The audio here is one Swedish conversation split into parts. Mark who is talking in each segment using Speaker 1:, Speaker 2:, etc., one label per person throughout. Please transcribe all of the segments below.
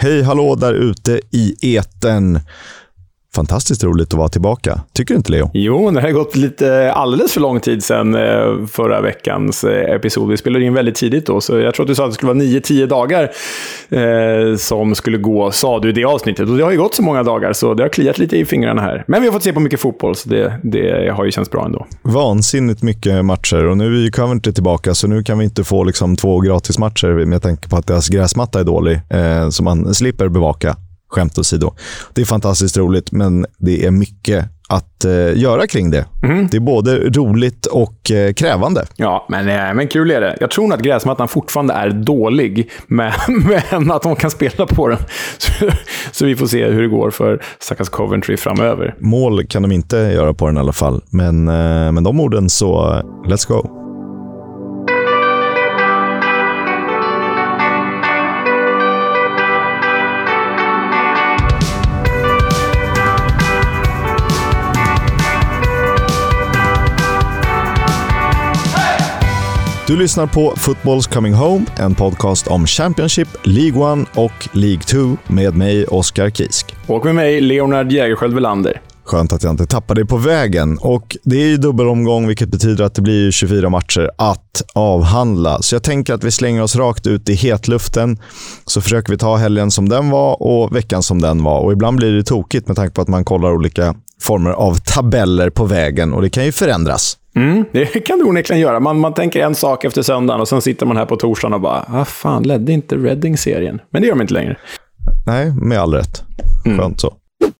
Speaker 1: Hej hallå där ute i eten fantastiskt roligt att vara tillbaka. Tycker du inte, Leo?
Speaker 2: Jo, det har gått lite alldeles för lång tid sedan eh, förra veckans eh, episod. Vi spelade in väldigt tidigt då, så jag tror att du sa att det skulle vara 9-10 dagar eh, som skulle gå, sa du i det avsnittet. Och det har ju gått så många dagar, så det har kliat lite i fingrarna här. Men vi har fått se på mycket fotboll, så det, det har ju känts bra ändå.
Speaker 1: Vansinnigt mycket matcher och nu är ju Coventry tillbaka, så nu kan vi inte få liksom två gratismatcher med tanke på att deras gräsmatta är dålig, eh, så man slipper bevaka Skämt åsido. Det är fantastiskt roligt, men det är mycket att eh, göra kring det. Mm. Det är både roligt och eh, krävande.
Speaker 2: Ja, men, eh, men kul är det. Jag tror nog att gräsmattan fortfarande är dålig, men, men att de kan spela på den. Så, så, vi får se hur det går för stackars Coventry framöver.
Speaker 1: Mål kan de inte göra på den i alla fall, men eh, med de orden så eh, let's go. Du lyssnar på Football's Coming Home, en podcast om Championship, League 1 och League 2 med mig, Oskar Kisk.
Speaker 2: Och med mig, Leonard Jägerskiöld Welander.
Speaker 1: Skönt att jag inte tappade dig på vägen. Och Det är ju dubbelomgång, vilket betyder att det blir 24 matcher att avhandla. Så jag tänker att vi slänger oss rakt ut i hetluften. Så försöker vi ta helgen som den var och veckan som den var. Och Ibland blir det tokigt med tanke på att man kollar olika former av tabeller på vägen och det kan ju förändras.
Speaker 2: Mm, det kan du onekligen göra. Man, man tänker en sak efter söndagen och sen sitter man här på torsdagen och bara, ah fan, ledde inte Reading serien? Men det gör de inte längre.
Speaker 1: Nej, med all rätt. Mm. Skönt mm. så.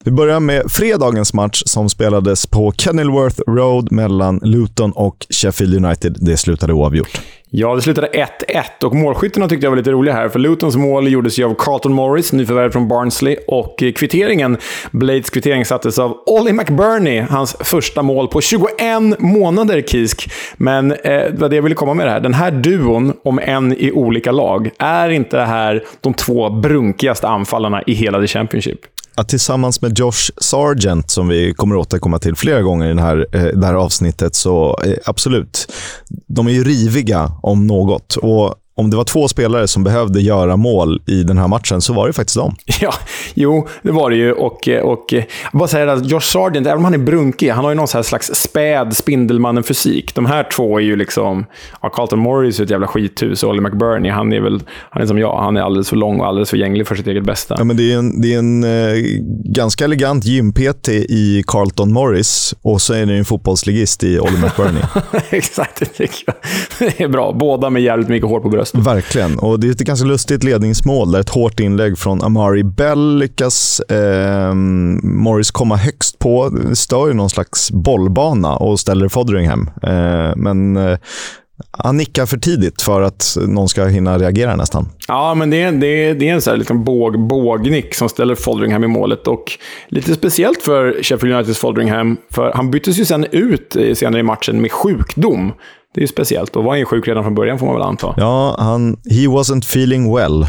Speaker 1: Vi börjar med fredagens match som spelades på Kenilworth Road mellan Luton och Sheffield United. Det slutade oavgjort.
Speaker 2: Ja, det slutade 1-1 och målskyttarna tyckte jag var lite roliga här. För Lutons mål gjordes ju av Carlton Morris, nyförvärv från Barnsley. Och eh, kvitteringen, Blades kvittering, sattes av Ollie McBurney. Hans första mål på 21 månader, Kisk. Men eh, det var det jag ville komma med det här. Den här duon, om en i olika lag, är inte det här de två brunkigaste anfallarna i hela The Championship?
Speaker 1: Att tillsammans med Josh Sargent, som vi kommer återkomma till flera gånger i den här, eh, det här avsnittet, så eh, absolut. De är ju riviga om något. Och om det var två spelare som behövde göra mål i den här matchen så var det faktiskt dem.
Speaker 2: Ja, jo, det var det ju. Och, och bara säga att Josh Sargent, även om han är brunkig, han har ju någon slags späd Spindelmannen-fysik. De här två är ju liksom... Ja, Carlton Morris är ett jävla skithus och Ollie McBurney, han är väl... Han är som jag, han är alldeles för lång och alldeles för gänglig för sitt eget bästa.
Speaker 1: Ja, men det är en, det är en eh, ganska elegant gym-PT i Carlton Morris och så är det en fotbollsligist i Ollie McBurney.
Speaker 2: Exakt, det tycker jag. Det är bra. Båda med jävligt mycket hår på bröstet
Speaker 1: bröstet. Verkligen. Och det är ett ganska lustigt ledningsmål där ett hårt inlägg från Amari Bell lyckas eh, Morris komma högst på. Det stör ju någon slags bollbana och ställer Fotheringham. Eh, men eh, han nickar för tidigt för att någon ska hinna reagera nästan.
Speaker 2: Ja, men det är, det är, det är en sån här liksom båg, bågnick som ställer Folderingham i målet. Och lite speciellt för Sheffield Uniteds Folderingham, för han byttes ju sen ut senare i matchen med sjukdom. Det är ju speciellt. Och var han ju sjuk redan från början får man väl anta.
Speaker 1: Ja, han, he wasn't feeling well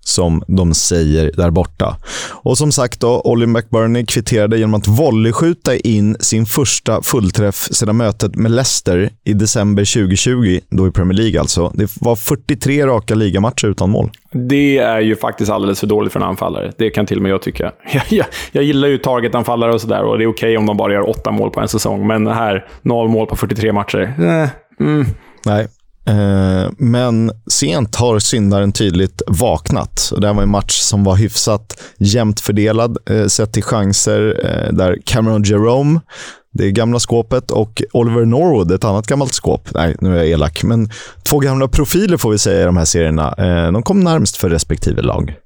Speaker 1: som de säger där borta. Och som sagt, då, Ollie McBurney kvitterade genom att volleyskjuta in sin första fullträff sedan mötet med Leicester i december 2020, då i Premier League alltså. Det var 43 raka ligamatcher utan mål.
Speaker 2: Det är ju faktiskt alldeles för dåligt för en anfallare. Det kan till och med jag tycka. Jag, jag, jag gillar ju targetanfallare och sådär och det är okej okay om de bara gör åtta mål på en säsong, men här, noll mål på 43 matcher. Eh, mm.
Speaker 1: Nej, eh, men sent har syndaren tydligt vaknat. Det här var en match som var hyfsat jämnt fördelad eh, sett till chanser. Eh, där Cameron Jerome, det gamla skåpet, och Oliver Norwood, ett annat gammalt skåp. Nej, nu är jag elak. Men två gamla profiler får vi säga i de här serierna. De kom närmst för respektive lag.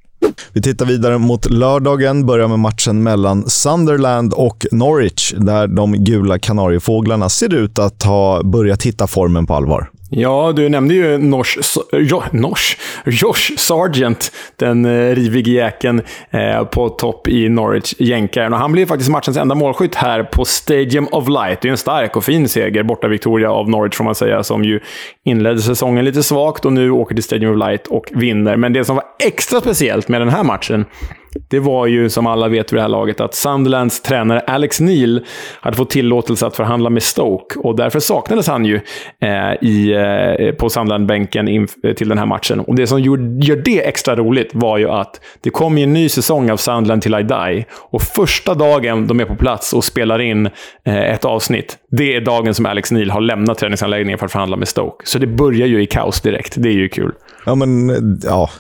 Speaker 1: Vi tittar vidare mot lördagen, börjar med matchen mellan Sunderland och Norwich, där de gula kanariefåglarna ser ut att ha börjat hitta formen på allvar.
Speaker 2: Ja, du nämnde ju Nors, jo, Nors, Josh Sargent, den eh, rivige jäkeln eh, på topp i Norwich, jänkaren. Och han blev faktiskt matchens enda målskytt här på Stadium of Light. Det är en stark och fin seger, borta Victoria av Norwich får man säga, som ju inledde säsongen lite svagt och nu åker till Stadium of Light och vinner. Men det som var extra speciellt med den här matchen det var ju, som alla vet vid det här laget, att Sunderlands tränare Alex Neil hade fått tillåtelse att förhandla med Stoke. Och därför saknades han ju eh, i, eh, på Sunderland-bänken till den här matchen. Och det som gör det extra roligt var ju att det kom en ny säsong av Sunderland till I Die. Och första dagen de är på plats och spelar in eh, ett avsnitt, det är dagen som Alex Neil har lämnat träningsanläggningen för att förhandla med Stoke. Så det börjar ju i kaos direkt. Det är ju kul.
Speaker 1: Ja, men ja,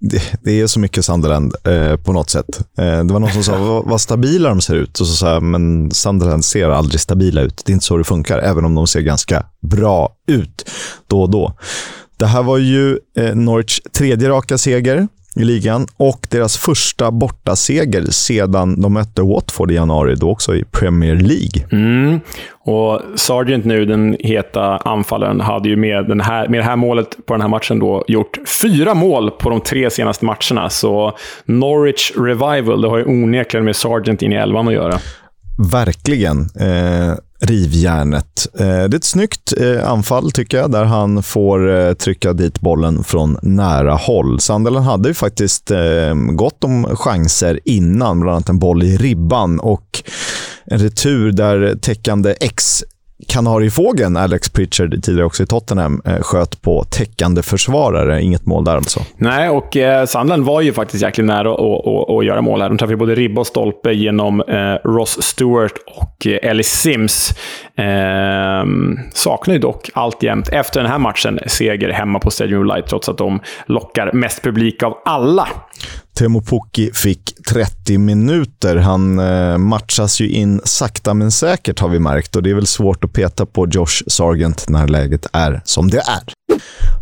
Speaker 1: det, det, är så mycket Sunderland eh, på något sätt. Eh, det var någon som sa vad, stabila de ser ut. Och så sa jag, men Sunderland ser aldrig stabila ut. Det är inte så det funkar, även om de ser ganska bra ut då och då. Det här var ju eh, Norwich tredje raka seger i ligan och deras första bortaseger sedan de mötte Watford i januari, då också i Premier League.
Speaker 2: Mm. Och Sargent nu, den heta anfallaren, hade ju med, den här, med det här målet på den här matchen då gjort fyra mål på de tre senaste matcherna. Så Norwich Revival, det har ju onekligen med Sargent in i elvan att göra.
Speaker 1: Verkligen. Eh, rivjärnet. Eh, det är ett snyggt eh, anfall tycker jag, där han får eh, trycka dit bollen från nära håll. Sunderland hade ju faktiskt gott om chanser innan, bland annat en boll i ribban och en retur där täckande X Kanariefågeln, Alex Pritchard, tidigare också i Tottenham, eh, sköt på täckande försvarare. Inget mål där alltså.
Speaker 2: Nej, och eh, Sandland var ju faktiskt jäkligt nära att, att, att göra mål här. De träffade både ribba och stolpe genom eh, Ross Stewart och eh, Ellis Sims. Eh, saknar ju dock alltjämt, efter den här matchen, seger hemma på Stadium Light, trots att de lockar mest publik av alla.
Speaker 1: Teemu Pukki fick 30 minuter. Han eh, matchas ju in sakta men säkert har vi märkt och det är väl svårt att peta på Josh Sargent när läget är som det är.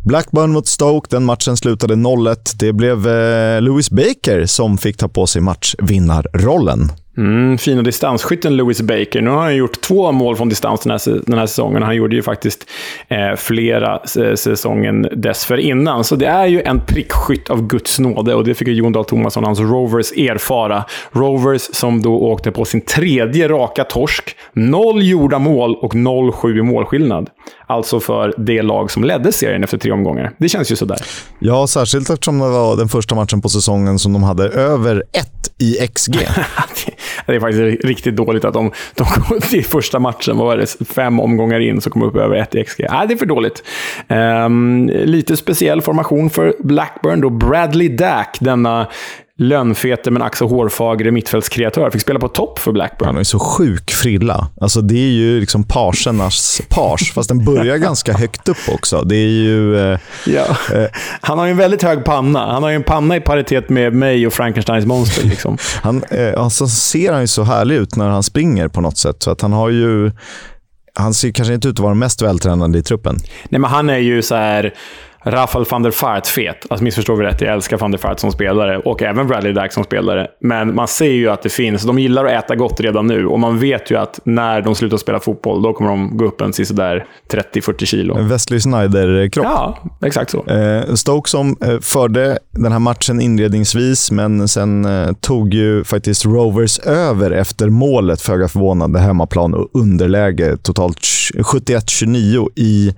Speaker 1: Blackburn mot Stoke, den matchen slutade 0-1. Det blev eh, Lewis Baker som fick ta på sig matchvinnarrollen.
Speaker 2: Mm, fina distansskytten Lewis Baker. Nu har han gjort två mål från distans den här, den här säsongen. Han gjorde ju faktiskt eh, flera säsongen dessförinnan. Så det är ju en prickskytt av Guds nåde och det fick ju Jon Dahl Tomasson, och hans Rovers, erfara. Rovers som då åkte på sin tredje raka torsk. Noll gjorda mål och 0-7 i målskillnad. Alltså för det lag som ledde serien efter tre omgångar. Det känns ju sådär.
Speaker 1: Ja, särskilt eftersom det var den första matchen på säsongen som de hade över ett i XG.
Speaker 2: det är faktiskt riktigt dåligt att de, de kom till första matchen, vad var det, fem omgångar in, så kom upp över ett i XG. Nej, det är för dåligt. Um, lite speciell formation för Blackburn då. Bradley Dack, denna lönnfete men ack så hårfagre mittfältskreatör. Fick spela på topp för Blackburn.
Speaker 1: Han är så sjuk frilla. Alltså, det är ju liksom parsernas pars, fast den börjar ganska högt upp också. Det är ju... Eh,
Speaker 2: ja. eh, han har ju en väldigt hög panna. Han har ju en panna i paritet med mig och Frankensteins monster. Liksom.
Speaker 1: han, eh, alltså, ser han ju så härlig ut när han springer på något sätt. Så att han har ju... Han ser kanske inte ut att vara den mest vältränade i truppen.
Speaker 2: Nej, men han är ju så här Rafael van der Vaart fet. Alltså missförstå vi rätt, jag älskar van der Vaart som spelare och även Bradley Dack som spelare. Men man ser ju att det finns, de gillar att äta gott redan nu och man vet ju att när de slutar spela fotboll, då kommer de gå upp en sådär 30-40 kilo.
Speaker 1: En Wesley Snyder-kropp.
Speaker 2: Ja, exakt så.
Speaker 1: Eh, Stoke som eh, förde den här matchen inledningsvis, men sen eh, tog ju faktiskt Rovers över efter målet, föga förvånande, hemmaplan och underläge. Totalt 71-29 i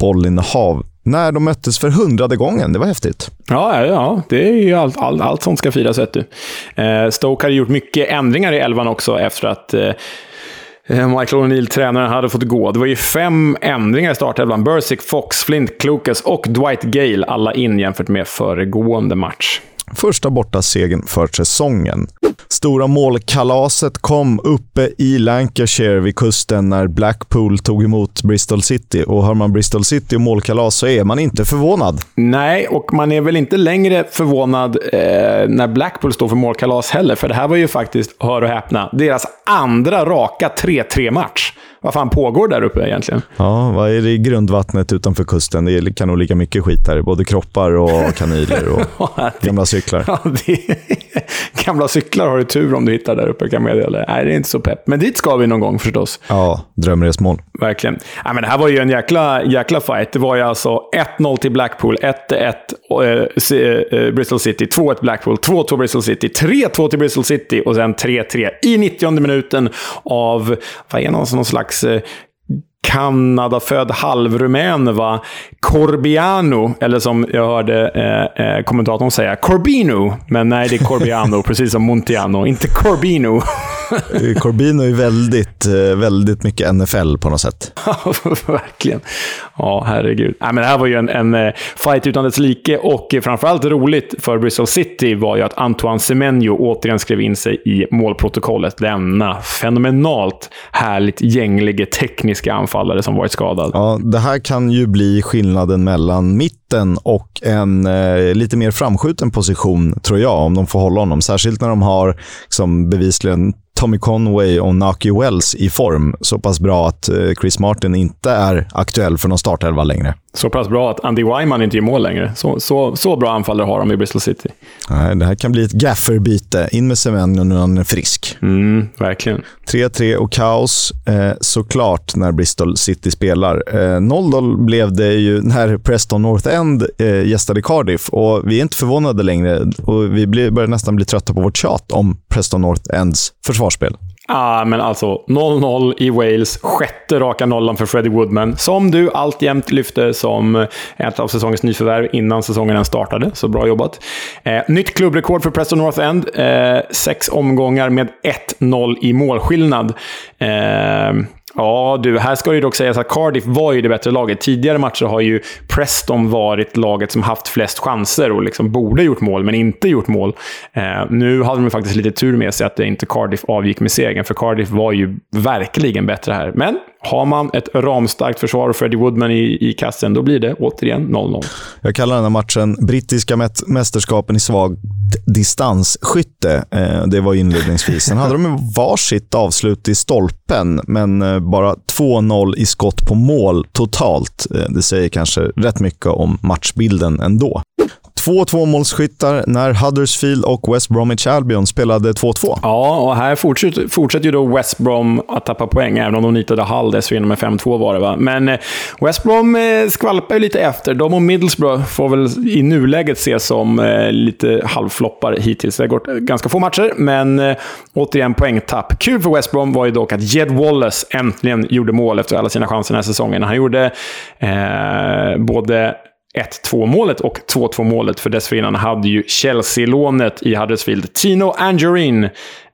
Speaker 1: bollinnehav när de möttes för hundrade gången. Det var häftigt.
Speaker 2: Ja, ja det är ju allt, allt, allt som ska firas, vet du. Eh, Stoke hade gjort mycket ändringar i elvan också efter att eh, eh Michael O'Neill, tränaren, hade fått gå. Det var ju fem ändringar i startelvan. Bursick, Fox, Flint, Klukas och Dwight Gale, alla in jämfört med föregående match.
Speaker 1: Första borta segern för säsongen. Stora målkalaset kom uppe i Lancashire vid kusten när Blackpool tog emot Bristol City. Och hör man Bristol City och målkalas så är man inte förvånad.
Speaker 2: Nej, och man är väl inte längre förvånad eh, när Blackpool står för målkalas heller. För det här var ju faktiskt, hör och häpna, deras andra raka 3-3-match vad fan pågår där uppe egentligen?
Speaker 1: Ja, vad är det i grundvattnet utanför kusten? Det kan nog ligga mycket skit där. Både kroppar och kanyler och gamla cyklar.
Speaker 2: Ja, det, gamla cyklar har du tur om du hittar där uppe, kan jag meddela. Nej, det är inte så pepp. Men dit ska vi någon gång förstås.
Speaker 1: Ja, drömresmål.
Speaker 2: Verkligen. Ja, men det här var ju en jäkla, jäkla fight. Det var ju alltså 1-0 till Blackpool, 1-1 äh, äh, Bristol City, 2-1 Blackpool, 2-2 Bristol City, 3-2 till Bristol City och sen 3-3 i 90 minuten av, vad är någon, någon slags Eh, Kanadafödd halvrumän, va? Corbiano, eller som jag hörde eh, eh, kommentatorn säga, Corbino. Men nej, det är Corbiano, precis som Montiano, inte Corbino.
Speaker 1: Corbino är väldigt, eh, väldigt mycket NFL på något sätt.
Speaker 2: Verkligen. Ja, herregud. Nej, men det här var ju en, en eh, fight utan dess like och framförallt roligt för Bristol City var ju att Antoine Semenyo återigen skrev in sig i målprotokollet. Denna fenomenalt härligt gängliga tekniska anfallare som varit skadad.
Speaker 1: Ja, det här kan ju bli skillnaden mellan mitten och en eh, lite mer framskjuten position, tror jag, om de får hålla honom. Särskilt när de har liksom, bevisligen Tommy Conway och Naki Wells i form. Så pass bra att eh, Chris Martin inte är aktuell för någon startelva längre.
Speaker 2: Så pass bra att Andy Wyman inte gör mål längre. Så, så, så bra anfallare har de i Bristol City.
Speaker 1: Nej, det här kan bli ett gafferbyte. In med Semenyo när han är frisk.
Speaker 2: Mm, verkligen.
Speaker 1: 3-3 och kaos eh, såklart när Bristol City spelar. Eh, 0-0 blev det ju när Preston North End eh, gästade Cardiff och vi är inte förvånade längre och vi blir, börjar nästan bli trötta på vårt tjat om Preston North Ends försvarsspel.
Speaker 2: Ah, men alltså 0-0 i Wales. Sjätte raka nollan för Freddie Woodman. Som du alltjämt lyfte som ett av säsongens nyförvärv innan säsongen ens startade. Så bra jobbat. Eh, nytt klubbrekord för Preston North End. Eh, sex omgångar med 1-0 i målskillnad. Eh, Ja, du, här ska det dock sägas att Cardiff var ju det bättre laget. Tidigare matcher har ju Preston varit laget som haft flest chanser och liksom borde gjort mål, men inte gjort mål. Eh, nu hade de faktiskt lite tur med sig att det inte Cardiff avgick med segern, för Cardiff var ju verkligen bättre här. Men har man ett ramstarkt försvar och Freddie Woodman i, i kassen, då blir det återigen 0-0.
Speaker 1: Jag kallar den här matchen brittiska mästerskapen i svag distansskytte. Eh, det var inledningsvis. Sen hade de varsitt avslut i stolpen, men eh, bara 2-0 i skott på mål totalt. Eh, det säger kanske rätt mycket om matchbilden ändå. Två tvåmålsskyttar när Huddersfield och West Bromwich Albion spelade 2-2.
Speaker 2: Ja, och här fortsätter, fortsätter ju då West Brom att tappa poäng, även om de nitade Hull dessförinnan med 5-2 var det va. Men eh, West Brom eh, skvalpar ju lite efter. De och Middlesbrough får väl i nuläget ses som eh, lite halvfloppar hittills. Det har gått ganska få matcher, men återigen poängtapp. Kul för West Brom var ju dock att Jed Wallace äntligen gjorde mål efter alla sina chanser den här säsongen. Han gjorde eh, både 1-2 målet och 2-2 målet. För dessförinnan hade ju Chelsea-lånet i Huddersfield, Tino Angerin,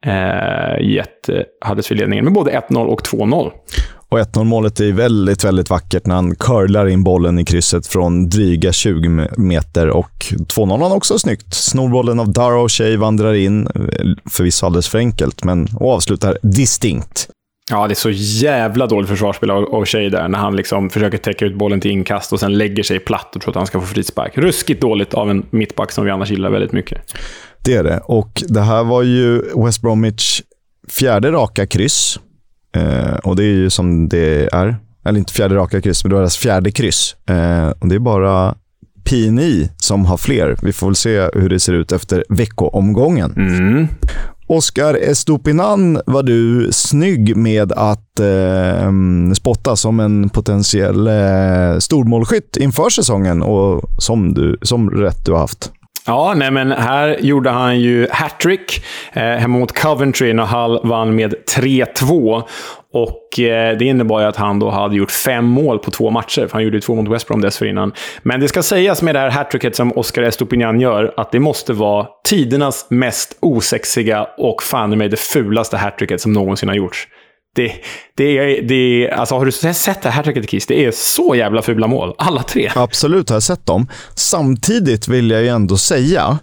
Speaker 2: eh, gett eh, Huddersfield ledningen med både 1-0 och 2-0.
Speaker 1: Och 1-0 målet är väldigt, väldigt vackert när han curlar in bollen i krysset från dryga 20 meter. Och 2-0 han också snyggt. Snorbollen av Darrow Shea vandrar in, eh, förvisso alldeles för enkelt, men och avslutar distinkt.
Speaker 2: Ja, det är så jävla dåligt försvarsspel av, av Shea där, när han liksom försöker täcka ut bollen till inkast och sen lägger sig platt och tror att han ska få frispark. Ruskigt dåligt av en mittback som vi annars gillar väldigt mycket.
Speaker 1: Det är det. Och det här var ju West Bromwich fjärde raka kryss. Eh, och det är ju som det är. Eller inte fjärde raka kryss, men det var deras fjärde kryss. Eh, och det är bara PNI som har fler. Vi får väl se hur det ser ut efter veckoomgången.
Speaker 2: Mm.
Speaker 1: Oskar Estopinan var du snygg med att eh, spotta som en potentiell eh, stormålskytt inför säsongen och som, du, som rätt du har haft.
Speaker 2: Ja, nej men här gjorde han ju hattrick eh, hemma mot Coventry när Hull vann med 3-2. Och eh, Det innebar ju att han då hade gjort fem mål på två matcher, för han gjorde två mot West Brom dessförinnan. Men det ska sägas med det här hattricket som Oscar Estopinian gör, att det måste vara tidernas mest osexiga och fan mig det fulaste hattricket som någonsin har gjorts. Det, det, är, det är, alltså har du sett det här hattricket, Kiss? Det är så jävla fula mål, alla tre.
Speaker 1: Absolut har jag sett dem. Samtidigt vill jag ju ändå säga,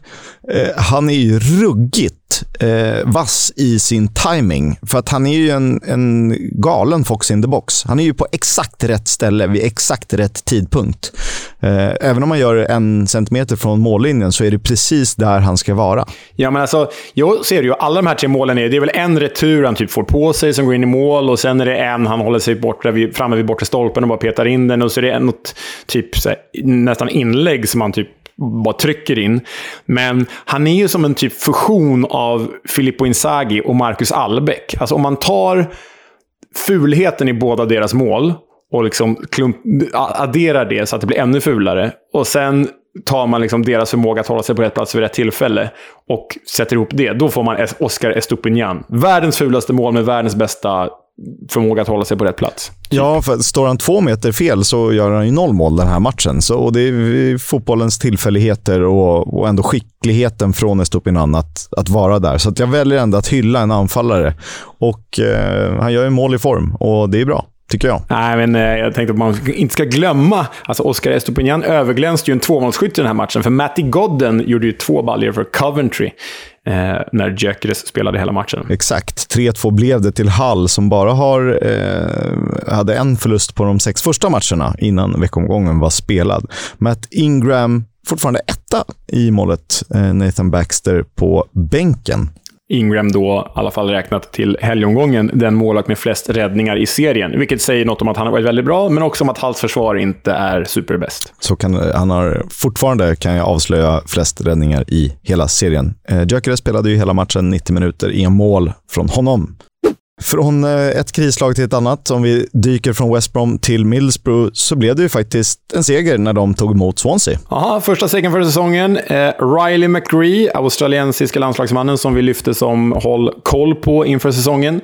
Speaker 1: eh, han är ju ruggigt eh, vass i sin timing. För att han är ju en, en galen fox in the box. Han är ju på exakt rätt ställe vid exakt rätt tidpunkt. Eh, även om man gör en centimeter från mållinjen så är det precis där han ska vara.
Speaker 2: Ja, men alltså, jag ser ju alla de här tre målen. Är, det är väl en retur han typ får på sig som går in i mål och sen är det en han håller sig borta vid, framme vid bortre stolpen och bara petar in den. Och så är det något typ här, nästan inlägg som han typ bara trycker in. Men han är ju som en typ fusion av Filippo Inzaghi och Marcus Albeck. Alltså om man tar fulheten i båda deras mål och liksom klump, adderar det så att det blir ännu fulare. Och sen tar man liksom deras förmåga att hålla sig på rätt plats vid rätt tillfälle och sätter ihop det. Då får man Oscar Estupinian. Världens fulaste mål med världens bästa förmåga att hålla sig på rätt plats.
Speaker 1: Ja, för står han två meter fel så gör han ju noll mål den här matchen. Så, och det är fotbollens tillfälligheter och, och ändå skickligheten från Estupinan att, att vara där. Så jag väljer ändå att hylla en anfallare. Och eh, han gör ju mål i form och det är bra tycker jag.
Speaker 2: Nej, men eh, jag tänkte att man inte ska glömma. Alltså, Oscar Estopinian överglänste ju en tvåmålsskytt i den här matchen. För Matty Godden gjorde ju två baljor för Coventry eh, när Gyökeres spelade hela matchen.
Speaker 1: Exakt. 3-2 blev det till Hall som bara har, eh, hade en förlust på de sex första matcherna innan veckomgången var spelad. Matt Ingram fortfarande etta i målet. Eh, Nathan Baxter på bänken.
Speaker 2: Ingram då, i alla fall räknat till helgomgången, den målvakt med flest räddningar i serien. Vilket säger något om att han har varit väldigt bra, men också om att hans försvar inte är superbäst.
Speaker 1: Så kan, han har fortfarande, kan jag avslöja, flest räddningar i hela serien. Eh, Gyökeres spelade ju hela matchen 90 minuter, inga mål från honom. Från eh, ett krislag till ett annat, om vi dyker från West Brom till Middlesbrough, så blev det ju faktiskt en seger när de tog emot Swansea.
Speaker 2: Ja, första segern för säsongen. Eh, Riley McGree, australiensiska landslagsmannen som vi lyfte som håll koll på inför säsongen,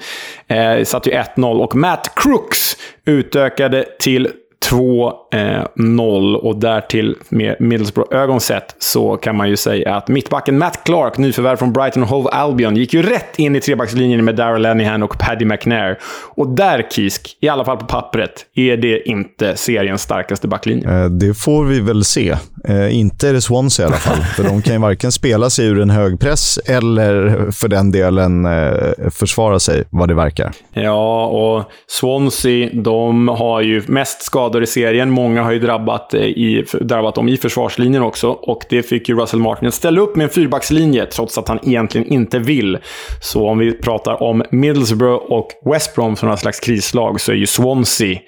Speaker 2: eh, satt ju 1-0 och Matt Crooks utökade till 2-0 och därtill med Middlesbrough-ögon sett så kan man ju säga att mittbacken Matt Clark, nyförvärv från Brighton Hove Albion, gick ju rätt in i trebackslinjen med Darrell Lenihan och Paddy McNair. Och där, Kisk, i alla fall på pappret, är det inte seriens starkaste backlinje.
Speaker 1: Eh, det får vi väl se. Eh, inte är det Swansea i alla fall, för de kan ju varken spela sig ur en hög press eller för den delen eh, försvara sig, vad det verkar.
Speaker 2: Ja, och Swansea, de har ju mest skador i serien. Många har ju drabbat, eh, i, drabbat dem i försvarslinjen också. Och det fick ju Russell Martin att ställa upp med en fyrbackslinje, trots att han egentligen inte vill. Så om vi pratar om Middlesbrough och West Brom som några slags krislag, så är ju Swansea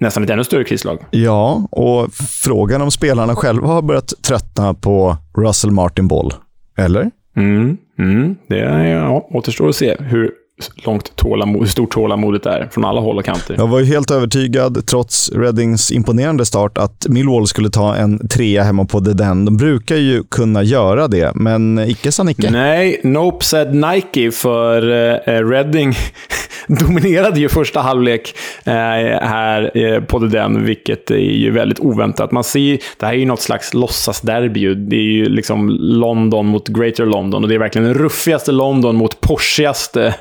Speaker 2: nästan ett ännu större krislag.
Speaker 1: Ja, och frågan om spelarna själva har börjat tröttna på Russell Martin Boll. Eller?
Speaker 2: Mm, mm, det ja, återstår att se hur långt tålamod, hur stort tålamodet är från alla håll och kanter.
Speaker 1: Jag var ju helt övertygad, trots Reddings imponerande start, att Millwall skulle ta en trea hemma på The Den. De brukar ju kunna göra det, men icke sa Nicke.
Speaker 2: Nej, nope said Nike, för uh, Reading dominerade ju första halvlek eh, här eh, på den, vilket är ju väldigt oväntat. Man ser, det här är ju något slags låtsasderby. Det är ju liksom London mot Greater London och det är verkligen den ruffigaste London mot porsigaste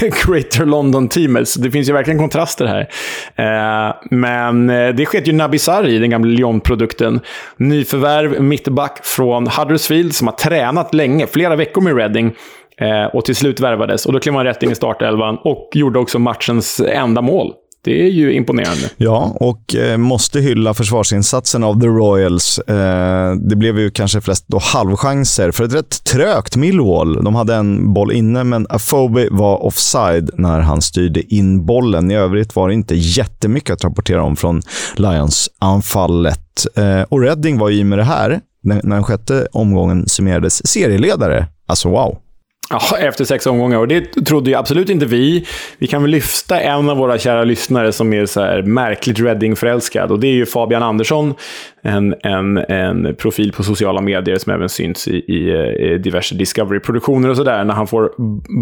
Speaker 2: Greater London-teamet. Så det finns ju verkligen kontraster här. Eh, men eh, det skedde ju Nabi Sarri, den gamla Lyon-produkten. Nyförvärv, mittback från Huddersfield som har tränat länge, flera veckor med Reading. Eh, och till slut värvades. Och då klev han rätt in i startelvan och gjorde också matchens enda mål. Det är ju imponerande.
Speaker 1: Ja, och eh, måste hylla försvarsinsatsen av The Royals. Eh, det blev ju kanske flest då halvchanser för ett rätt trögt Millwall. De hade en boll inne, men Afobe var offside när han styrde in bollen. I övrigt var det inte jättemycket att rapportera om från Lions-anfallet. Eh, och Redding var ju med det här, när den sjätte omgången summerades, serieledare. Alltså wow.
Speaker 2: Ja, efter sex omgångar. Och det trodde ju absolut inte vi. Vi kan väl lyfta en av våra kära lyssnare som är så här märkligt Reading-förälskad. Och det är ju Fabian Andersson. En, en, en profil på sociala medier som även syns i, i, i diverse Discovery-produktioner och sådär. När han får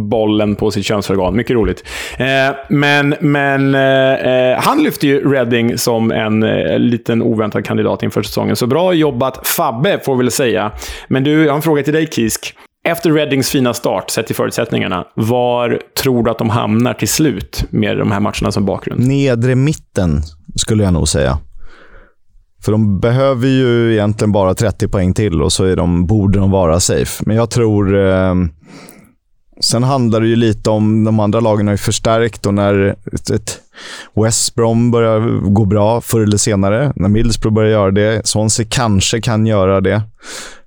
Speaker 2: bollen på sitt könsorgan. Mycket roligt. Eh, men men eh, eh han lyfte ju Reading som en eh, liten oväntad kandidat inför säsongen. Så bra jobbat Fabbe, får vi väl säga. Men du, jag har en fråga till dig Kisk. Efter Reddings fina start, sett till förutsättningarna, var tror du att de hamnar till slut med de här matcherna som bakgrund?
Speaker 1: Nedre mitten, skulle jag nog säga. För de behöver ju egentligen bara 30 poäng till och så är de, borde de vara safe. Men jag tror... Eh, sen handlar det ju lite om... De andra lagen har ju förstärkt och när ett, ett West Brom börjar gå bra förr eller senare, när Middlesbrough börjar göra det, Swansea kanske kan göra det.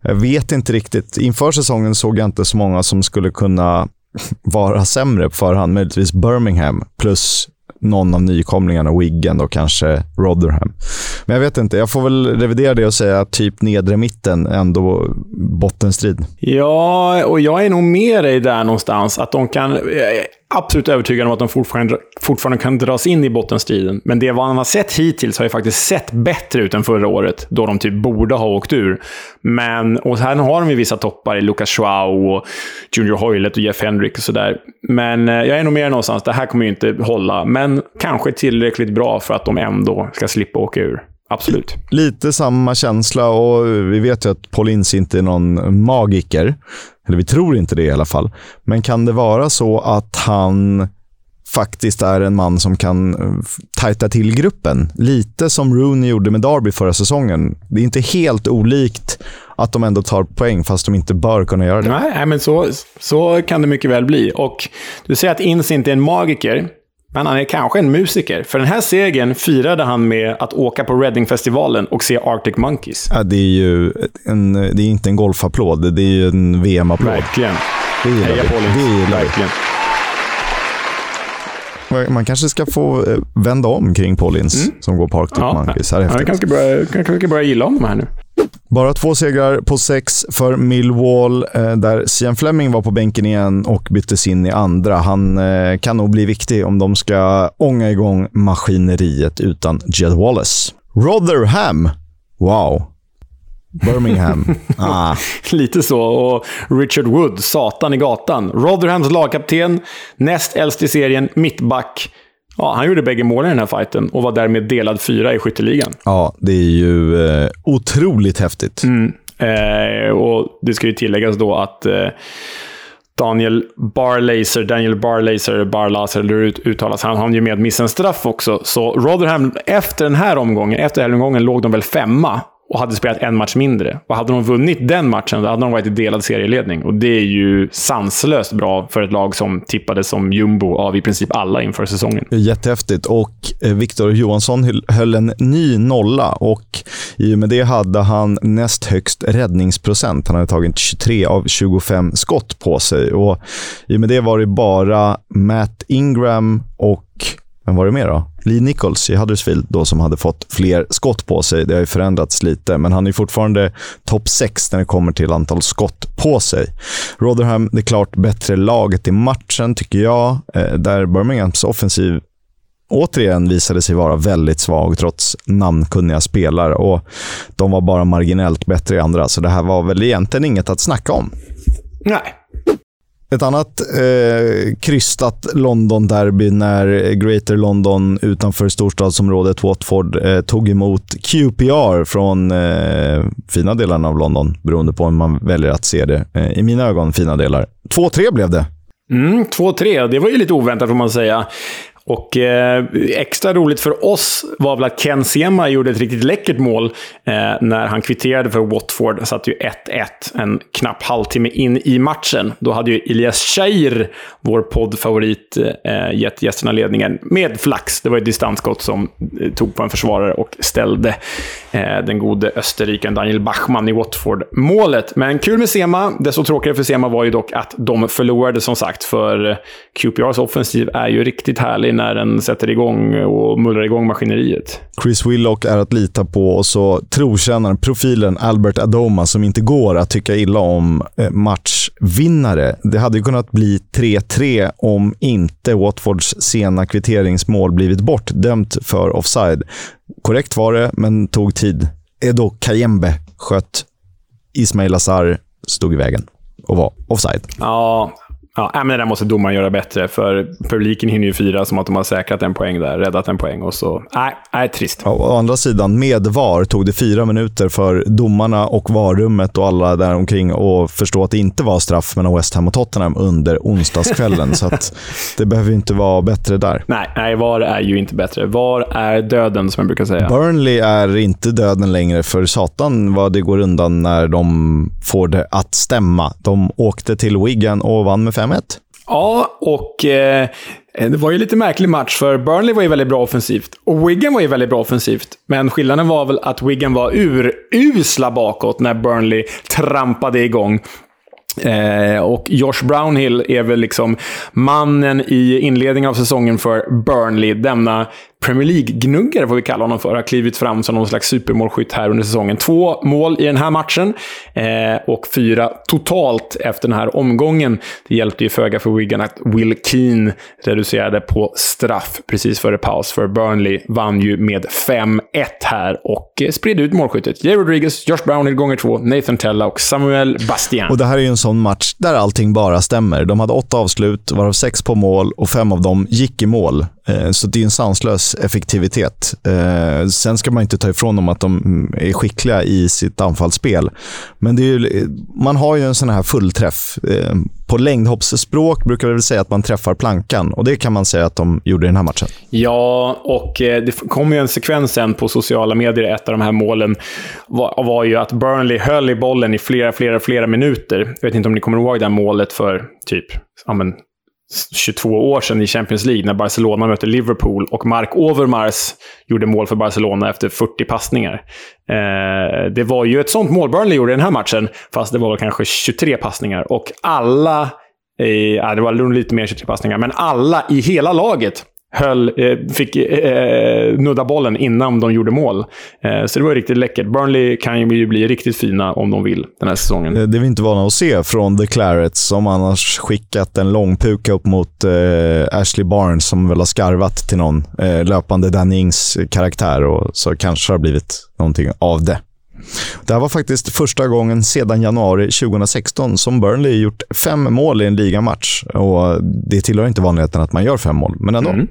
Speaker 1: Jag vet inte riktigt. Inför säsongen såg jag inte så många som skulle kunna vara sämre på förhand. Möjligtvis Birmingham plus någon av nykomlingarna, Wiggen och kanske Rotherham. Men jag vet inte, jag får väl revidera det och säga att typ nedre mitten ändå bottenstrid.
Speaker 2: Ja, och jag är nog med dig där någonstans. Att de kan absolut övertygad om att de fortfarande, fortfarande kan dras in i bottenstriden. Men det man har sett hittills har ju faktiskt sett bättre ut än förra året, då de typ borde ha åkt ur. Men, och här har de ju vissa toppar i Lucas Schwau och Junior Hoylet och Jeff Hendrick och sådär. Men eh, jag är nog mer någonstans, det här kommer ju inte hålla. Men kanske tillräckligt bra för att de ändå ska slippa åka ur. Absolut.
Speaker 1: Lite samma känsla och vi vet ju att Paul Ince inte är någon magiker. Eller vi tror inte det i alla fall. Men kan det vara så att han faktiskt är en man som kan eh, tajta till gruppen. Lite som Rooney gjorde med Derby förra säsongen. Det är inte helt olikt att de ändå tar poäng, fast de inte bör kunna göra det.
Speaker 2: Nej, men så, så kan det mycket väl bli. Och du säger att Ince inte är en magiker. Men han är kanske en musiker. För den här segern firade han med att åka på Reading-festivalen och se Arctic Monkeys.
Speaker 1: Ja, det är ju en, det är inte en golfapplåd, det är ju en VM-applåd.
Speaker 2: Verkligen.
Speaker 1: Det gillar
Speaker 2: Heja
Speaker 1: vi. Det gillar.
Speaker 2: Verkligen.
Speaker 1: Man kanske ska få eh, vända om kring Paul Ince som går på Arctic
Speaker 2: Ja,
Speaker 1: Monkeys. Det är
Speaker 2: ja, jag kanske börja, kanske ska börja gilla honom här nu.
Speaker 1: Bara två segrar på sex för Millwall, eh, där Sian Fleming var på bänken igen och byttes in i andra. Han eh, kan nog bli viktig om de ska ånga igång maskineriet utan Jed Wallace. Rotherham. Wow. Birmingham. ah.
Speaker 2: Lite så. Och Richard Wood, satan i gatan. Rotherhams lagkapten, näst äldst i serien, mittback. Ja, han gjorde bägge målen i den här fighten och var därmed delad fyra i skytteligan.
Speaker 1: Ja, det är ju eh, otroligt häftigt.
Speaker 2: Eh, och det ska ju tilläggas då att eh, Daniel Barlaser, Daniel Barlaser, Barlaser, eller hur uttalas, han hann ju med missa en straff också. Så Rotherham, efter den här omgången, efter den här omgången, låg de väl femma och hade spelat en match mindre. Och hade de vunnit den matchen, då hade de varit i delad serieledning. Och det är ju sanslöst bra för ett lag som tippades som jumbo av i princip alla inför säsongen.
Speaker 1: Jättehäftigt. Och eh, Viktor Johansson höll- höll en ny nolla och i och med det hade han näst högst räddningsprocent. Han hade tagit 23 av 25 skott på sig. Och I och med det var det bara Matt Ingram och vem var det mer då? Lee Nichols i Huddersfield då som hade fått fler skott på sig. Det har ju förändrats lite, men han är fortfarande topp 6 när det kommer till antal skott på sig. Rotherham, det klart bättre laget i matchen tycker jag, eh, där Birminghams offensiv återigen visade sig vara väldigt svag trots namnkunniga spelare och de var bara marginellt bättre i andra, så det här var väl egentligen inget att snacka om.
Speaker 2: Nej.
Speaker 1: Ett annat eh, krystat London-derby när Greater London utanför storstadsområdet Watford eh, tog emot QPR från eh, fina delarna av London, beroende på hur man väljer att se det. Eh, I mina ögon fina delar. 2-3 blev det.
Speaker 2: Mm, 2-3. Det var ju lite oväntat får man säga. Och eh, extra roligt för oss var väl att Ken Sema gjorde ett riktigt läckert mål eh, när han kvitterade för Watford. Han satt ju 1-1 en knapp halvtimme in i matchen. Då hade ju Elias Scheir, vår poddfavorit, eh, gett gästerna ledningen med flax. Det var ett distansskott som eh, tog på en försvarare och ställde eh, den gode österrikaren Daniel Bachmann i Watford-målet. Men kul med Sema. Desto tråkigare för Sema var ju dock att de förlorade som sagt, för eh, QPRs offensiv är ju riktigt härlig när den sätter igång och mullrar igång maskineriet.
Speaker 1: Chris Willock är att lita på och så trotjänaren, profilen Albert Adoma som inte går att tycka illa om eh, matchvinnare. Det hade ju kunnat bli 3-3 om inte Watfords sena kvitteringsmål blivit bortdömt för offside. Korrekt var det, men tog tid. Edo Kayembe sköt Ismail Azar, stod i vägen och var offside.
Speaker 2: Ja, ja men det där måste domaren göra bättre, för publiken hinner ju fira som att de har säkrat en poäng där, räddat en poäng och så... Nej, nej trist.
Speaker 1: Ja, Å andra sidan, med VAR tog det fyra minuter för domarna och VAR-rummet och alla där omkring att förstå att det inte var straff mellan West Ham och Tottenham under onsdagskvällen. så det behöver ju inte vara bättre där.
Speaker 2: Nej, nej, VAR är ju inte bättre. VAR är döden, som jag brukar säga.
Speaker 1: Burnley är inte döden längre, för satan vad det går undan när de får det att stämma. De åkte till Wigan och vann med 5-1.
Speaker 2: Ja, och eh, det var ju lite märklig match, för Burnley var ju väldigt bra offensivt. Och Wigan var ju väldigt bra offensivt. Men skillnaden var väl att Wigan var urusla bakåt när Burnley trampade igång. Eh, och Josh Brownhill är väl liksom mannen i inledningen av säsongen för Burnley. Denna Premier League-gnuggare, får vi kalla honom för, har klivit fram som någon slags supermålskytt här under säsongen. Två mål i den här matchen eh, och fyra totalt efter den här omgången. Det hjälpte ju föga för Wigan att Will Keane reducerade på straff precis före paus, för Burnley vann ju med 5-1 här och eh, spred ut målskyttet. Jay Rodriguez, Josh Brownhill gånger två, Nathan Tella och Samuel Bastian.
Speaker 1: Och det här är ju en sån match där allting bara stämmer. De hade åtta avslut, varav sex på mål och fem av dem gick i mål. Eh, så det är en sanslös effektivitet. Eh, sen ska man inte ta ifrån dem att de är skickliga i sitt anfallsspel. Men det är ju, man har ju en sån här fullträff. Eh, på längdhoppsspråk brukar vi väl säga att man träffar plankan och det kan man säga att de gjorde i den här matchen.
Speaker 2: Ja, och det kom ju en sekvens sen på sociala medier. Ett av de här målen var, var ju att Burnley höll i bollen i flera, flera, flera minuter. Jag vet inte om ni kommer ihåg det här målet för typ ja, men 22 år sedan i Champions League när Barcelona mötte Liverpool och Mark Overmars gjorde mål för Barcelona efter 40 passningar. Eh, det var ju ett sånt mål Burnley gjorde i den här matchen, fast det var väl kanske 23 passningar. Och alla, eh, det var lite mer 23 passningar, men alla i hela laget höll, eh, fick eh, nudda bollen innan de gjorde mål. Eh, så det var riktigt läckert. Burnley kan ju bli riktigt fina om de vill den här säsongen.
Speaker 1: Det är vi inte vana att se från The Clarets som annars skickat en långpuka upp mot eh, Ashley Barnes som väl har skarvat till någon eh, löpande Danny Ings karaktär och så kanske har blivit någonting av det. Det här var faktiskt första gången sedan januari 2016 som Burnley gjort fem mål i en ligamatch. Och det tillhör inte vanligheten att man gör fem mål, men ändå. Mm.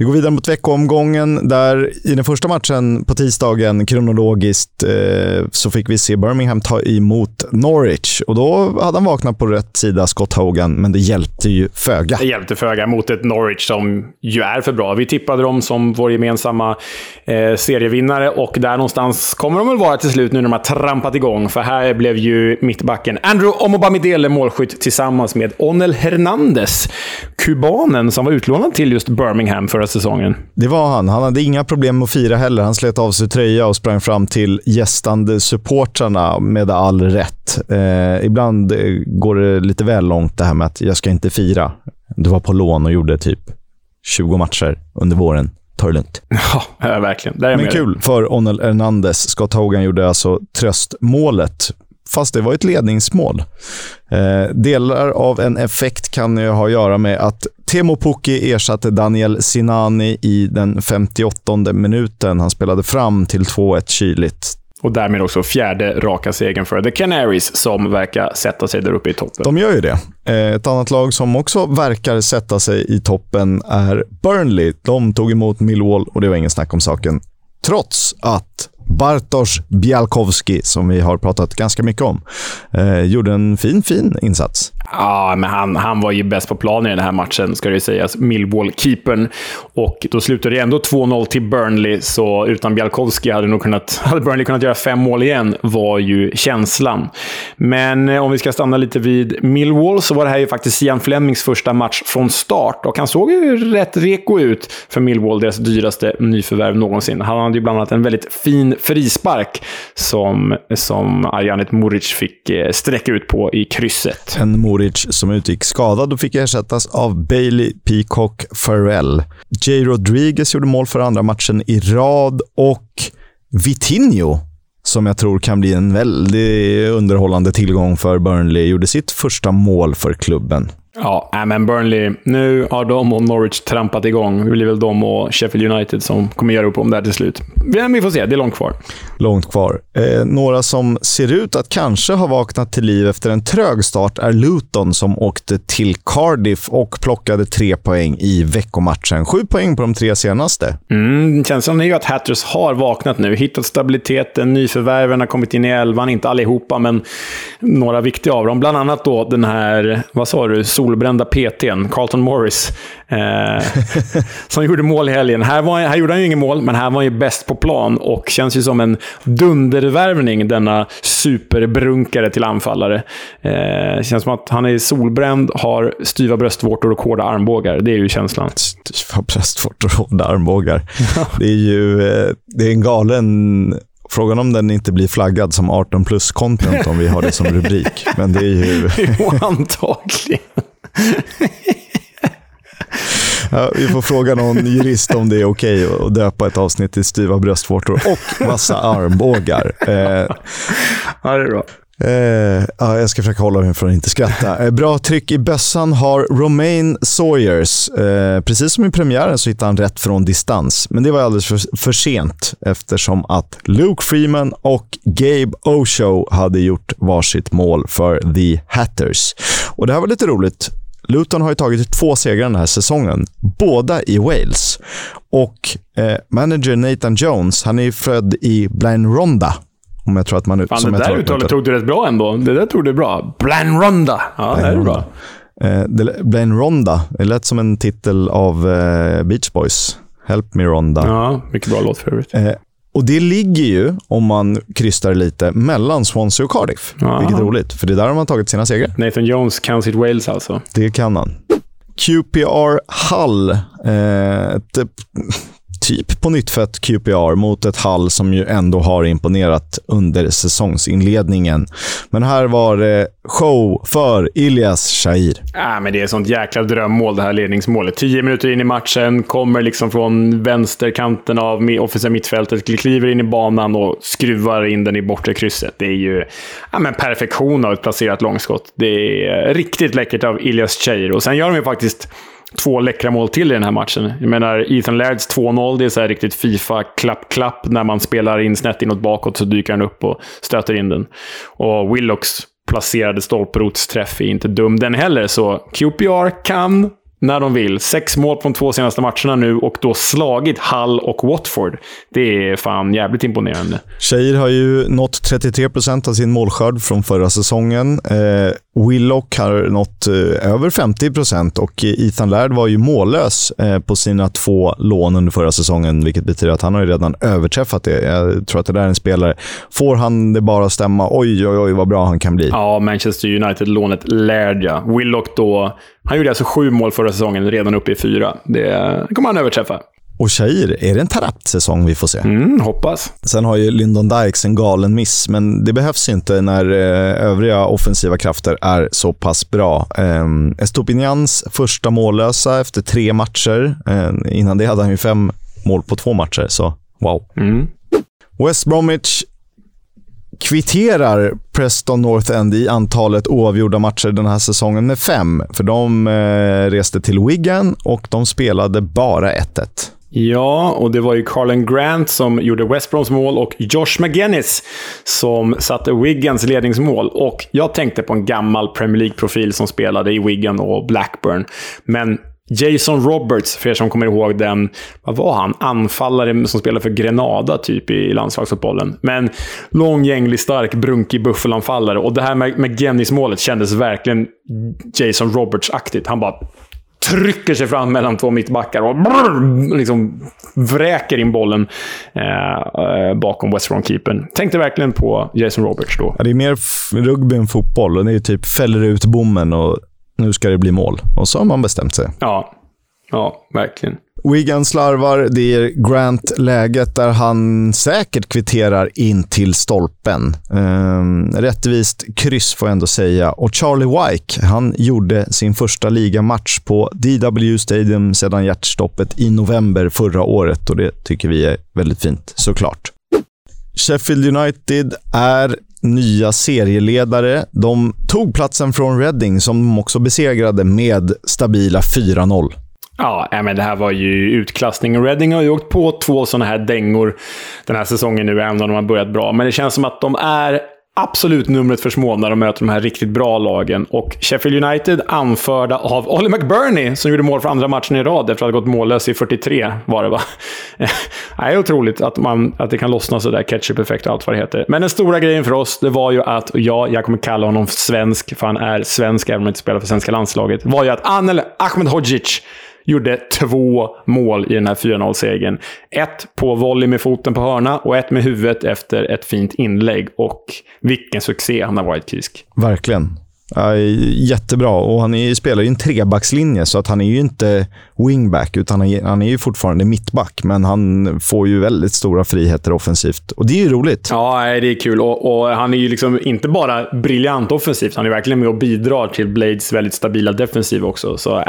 Speaker 1: Vi går vidare mot veckoomgången där i den första matchen på tisdagen kronologiskt eh, så fick vi se Birmingham ta emot Norwich och då hade han vaknat på rätt sida, Scott Hogan, men det hjälpte ju föga.
Speaker 2: Det hjälpte föga mot ett Norwich som ju är för bra. Vi tippade dem som vår gemensamma eh, serievinnare och där någonstans kommer de väl vara till slut nu när de har trampat igång. För här blev ju mittbacken Andrew Omobamidele målskytt tillsammans med Onel Hernandez, kubanen som var utlånad till just Birmingham förra säsongen.
Speaker 1: Det var han. Han hade inga problem med att fira heller. Han slet av sig tröja och sprang fram till gästande supportrarna med all rätt. Eh, ibland eh, går det lite väl långt det här med att jag ska inte fira. Du var på lån och gjorde typ 20 matcher under våren. Ta det lugnt.
Speaker 2: Ja, verkligen.
Speaker 1: Men kul för Onel Hernandez. Scott Hogan gjorde alltså tröstmålet fast det var ett ledningsmål. Eh, delar av en effekt kan ju ha att göra med att Temo Pukki ersatte Daniel Sinani i den 58 minuten. Han spelade fram till 2-1 kyligt.
Speaker 2: Och därmed också fjärde raka segern för The Canaries, som verkar sätta sig där uppe i toppen.
Speaker 1: De gör ju det. Eh, ett annat lag som också verkar sätta sig i toppen är Burnley. De tog emot Millwall och det var ingen snack om saken. Trots att Bartosz Bialkowski, som vi har pratat ganska mycket om, eh, gjorde en fin, fin insats.
Speaker 2: Ja, men han, han var ju bäst på planen i den här matchen, ska det ju sägas. Millwall-keepern. Och då slutade det ändå 2-0 till Burnley, så utan Bjalkowski hade, nog kunnat, hade Burnley kunnat göra fem mål igen, var ju känslan. Men eh, om vi ska stanna lite vid Millwall, så var det här ju faktiskt Ian Flemings första match från start. Och han såg ju rätt reko ut för Millwall, deras dyraste nyförvärv någonsin. Han hade ju bland annat en väldigt fin frispark som, som Arjanet Muric fick eh, sträcka ut på i krysset.
Speaker 1: En Boric som utgick skadad och fick ersättas av Bailey Peacock Farrell. Jay Rodriguez gjorde mål för andra matchen i rad och Vitinho som jag tror kan bli en väldigt underhållande tillgång för Burnley, gjorde sitt första mål för klubben.
Speaker 2: Ja, men Burnley, nu har de och Norwich trampat igång. Det blir väl de och Sheffield United som kommer göra upp om det här till slut. Men vi får se, det är långt kvar.
Speaker 1: Långt kvar. Eh, några som ser ut att kanske ha vaknat till liv efter en trög start är Luton som åkte till Cardiff och plockade tre poäng i veckomatchen. Sju poäng på de tre senaste.
Speaker 2: Mm, känslan är ju att Hatters har vaknat nu. Hittat stabiliteten, nyförvärven har kommit in i elvan. Inte allihopa, men några viktiga av dem. Bland annat då den här, vad sa du, solbrända PTn, Carlton Morris, eh, som gjorde mål i helgen. Här, var, här gjorde han ju inget mål, men här var han ju bäst på plan och känns ju som en dundervärvning, denna superbrunkare till anfallare. Eh, känns som att han är solbränd, har styva bröstvårtor och hårda armbågar. Det är ju känslan.
Speaker 1: Styva bröstvårtor och hårda armbågar. det är ju eh, det är en galen Frågan om den inte blir flaggad som 18 plus content om vi har det som rubrik. Men det är ju...
Speaker 2: jo, antagligen.
Speaker 1: Ja, vi får fråga någon jurist om det är okej okay att döpa ett avsnitt till styva bröstvårtor och vassa armbågar. Eh,
Speaker 2: ja, det är bra.
Speaker 1: Eh, ja, jag ska försöka hålla mig från att inte skratta. Eh, bra tryck i bössan har Romain Sawyers. Eh, precis som i premiären så hittade han rätt från distans, men det var alldeles för, för sent eftersom att Luke Freeman och Gabe Osho hade gjort varsitt mål för The Hatters. Och Det här var lite roligt. Luton har ju tagit två segrar den här säsongen, båda i Wales. Och eh, manager Nathan Jones, han är född i Blaenronda om jag tror att man...
Speaker 2: Fan, som det där uttalet tog du rätt bra ändå. Det där tog du bra. Blanronda. Ja, det är bra.
Speaker 1: Eh, Blaine Ronda. Det lät som en titel av eh, Beach Boys. Help me Ronda.
Speaker 2: Ja, mycket bra låt för övrigt. Eh,
Speaker 1: och det ligger ju, om man krystar lite, mellan Swansea och Cardiff. Aha. Vilket är roligt, för det är där de har tagit sina segrar.
Speaker 2: Nathan Jones kan sitt Wales alltså.
Speaker 1: Det kan han. QPR Hull. Eh, ett typ på nytt fött QPR mot ett Hall som ju ändå har imponerat under säsongsinledningen. Men här var det show för Ilias Shahir.
Speaker 2: Äh, men det är ett sånt jäkla drömmål, det här ledningsmålet. Tio minuter in i matchen, kommer liksom från vänsterkanten av offensiva mittfältet, kliver in i banan och skruvar in den i bortre krysset. Det är ju ja, men perfektion av ett placerat långskott. Det är riktigt läckert av Ilias Shahir. Och sen gör de ju faktiskt två läckra mål till i den här matchen. Jag menar, Ethan Lairds 2-0, det är så riktigt Fifa-klapp-klapp. När man spelar in snett inåt bakåt så dyker han upp och stöter in den. Och Willocks placerade stolprotsträff är inte dum den heller, så QPR kan när de vill. Sex mål på de två senaste matcherna nu och då slagit Hull och Watford. Det är fan jävligt imponerande.
Speaker 1: Tjejer har ju nått 33 procent av sin målskörd från förra säsongen. Eh, Willock har nått eh, över 50 procent och Ethan Laird var ju mållös eh, på sina två lån under förra säsongen, vilket betyder att han har redan överträffat det. Jag tror att det där är en spelare. Får han det bara stämma, oj, oj, oj, vad bra han kan bli.
Speaker 2: Ja, Manchester United-lånet Laird, ja. Willock då han gjorde alltså sju mål förra säsongen, redan uppe i fyra. Det kommer han överträffa.
Speaker 1: Och Shahir, är det en Tarapt-säsong vi får se?
Speaker 2: Mm, hoppas.
Speaker 1: Sen har ju Lyndon Dykes en galen miss, men det behövs inte när eh, övriga offensiva krafter är så pass bra. Eh, Estopinians första mållösa efter tre matcher. Eh, innan det hade han ju fem mål på två matcher, så wow. Mm. West Bromwich kvitterar Preston North End i antalet oavgjorda matcher den här säsongen med fem. För de eh, reste till Wigan och de spelade bara 1-1.
Speaker 2: Ja, och det var ju Carlen Grant som gjorde West Broms mål och Josh McGinnis som satte Wigans ledningsmål. Och jag tänkte på en gammal Premier League-profil som spelade i Wigan och Blackburn. Men Jason Roberts, för er som kommer ihåg den, vad var han? Anfallare som spelade för Grenada typ i landslagsfotbollen. Men lång, gänglig, stark, brunkig buffelanfallare. Och det här med, med Gennis-målet kändes verkligen Jason Roberts-aktigt. Han bara trycker sig fram mellan två mittbackar och brrr, liksom vräker in bollen eh, eh bakom West Brom-keepern. Tänkte verkligen på Jason Roberts då.
Speaker 1: Ja, det är mer rugby än fotboll. Och det är typ fäller ut bommen och nu ska det bli mål. Och så har man bestämt sig.
Speaker 2: Ja, ja verkligen.
Speaker 1: Wigan slarvar. Det är Grant-läget där han säkert kvitterar in till stolpen. Ehm, rättvist kryss får jag ändå säga. Och Charlie Wyke, han gjorde sin första ligamatch på DW Stadium sedan hjärtstoppet i november förra året och det tycker vi är väldigt fint, såklart. Sheffield United är nya serieledare. De tog platsen från Reading som de också besegrade med stabila 4-0.
Speaker 2: Ja, men det här var ju utklassning. Reading har ju åkt på två sådana här dängor den här säsongen nu, även om de har börjat bra. Men det känns som att de är absolut numret för små när de möter de här riktigt bra lagen. Och Sheffield United, anförda av Olly McBurney, som gjorde mål för andra matchen i rad efter att ha gått mållös i 43, var det va? det är otroligt att, man, att det kan lossna sådär, ketchup-effekt och allt vad det heter. Men den stora grejen för oss, det var ju att, och ja, jag kommer kalla honom svensk, för han är svensk även om han inte spelar för svenska landslaget, var ju att Anel Ahmedhodzic gjorde två mål i den här 4-0-segern. Ett på volley med foten på hörna och ett med huvudet efter ett fint inlägg. Och vilken succé han har varit, Kisk.
Speaker 1: Verkligen. Ja, jättebra och han är, spelar ju en trebackslinje så att han är ju inte wingback utan han är, han är ju fortfarande mittback. Men han får ju väldigt stora friheter offensivt och det är ju roligt.
Speaker 2: Ja, det är kul och, och han är ju liksom inte bara briljant offensivt, han är verkligen med och bidrar till Blades väldigt stabila defensiv också. Så äh,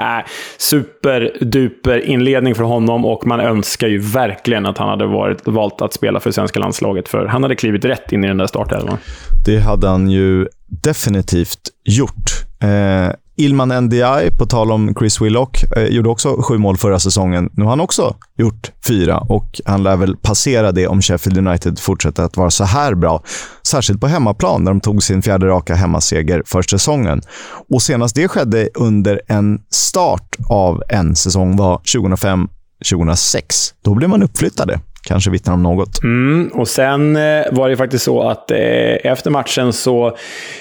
Speaker 2: superduper inledning för honom och man önskar ju verkligen att han hade varit, valt att spela för svenska landslaget för han hade klivit rätt in i den där startelvan.
Speaker 1: Det hade han ju definitivt gjort. Eh, Ilman NDI, på tal om Chris Willock, eh, gjorde också sju mål förra säsongen. Nu har han också gjort fyra och han lär väl passera det om Sheffield United fortsätter att vara så här bra. Särskilt på hemmaplan, där de tog sin fjärde raka hemmaseger för säsongen. Och senast det skedde under en start av en säsong var 2005-2006. Då blev man uppflyttade kanske vittnar om något.
Speaker 2: Mm, och sen eh, var det faktiskt så att eh, efter matchen så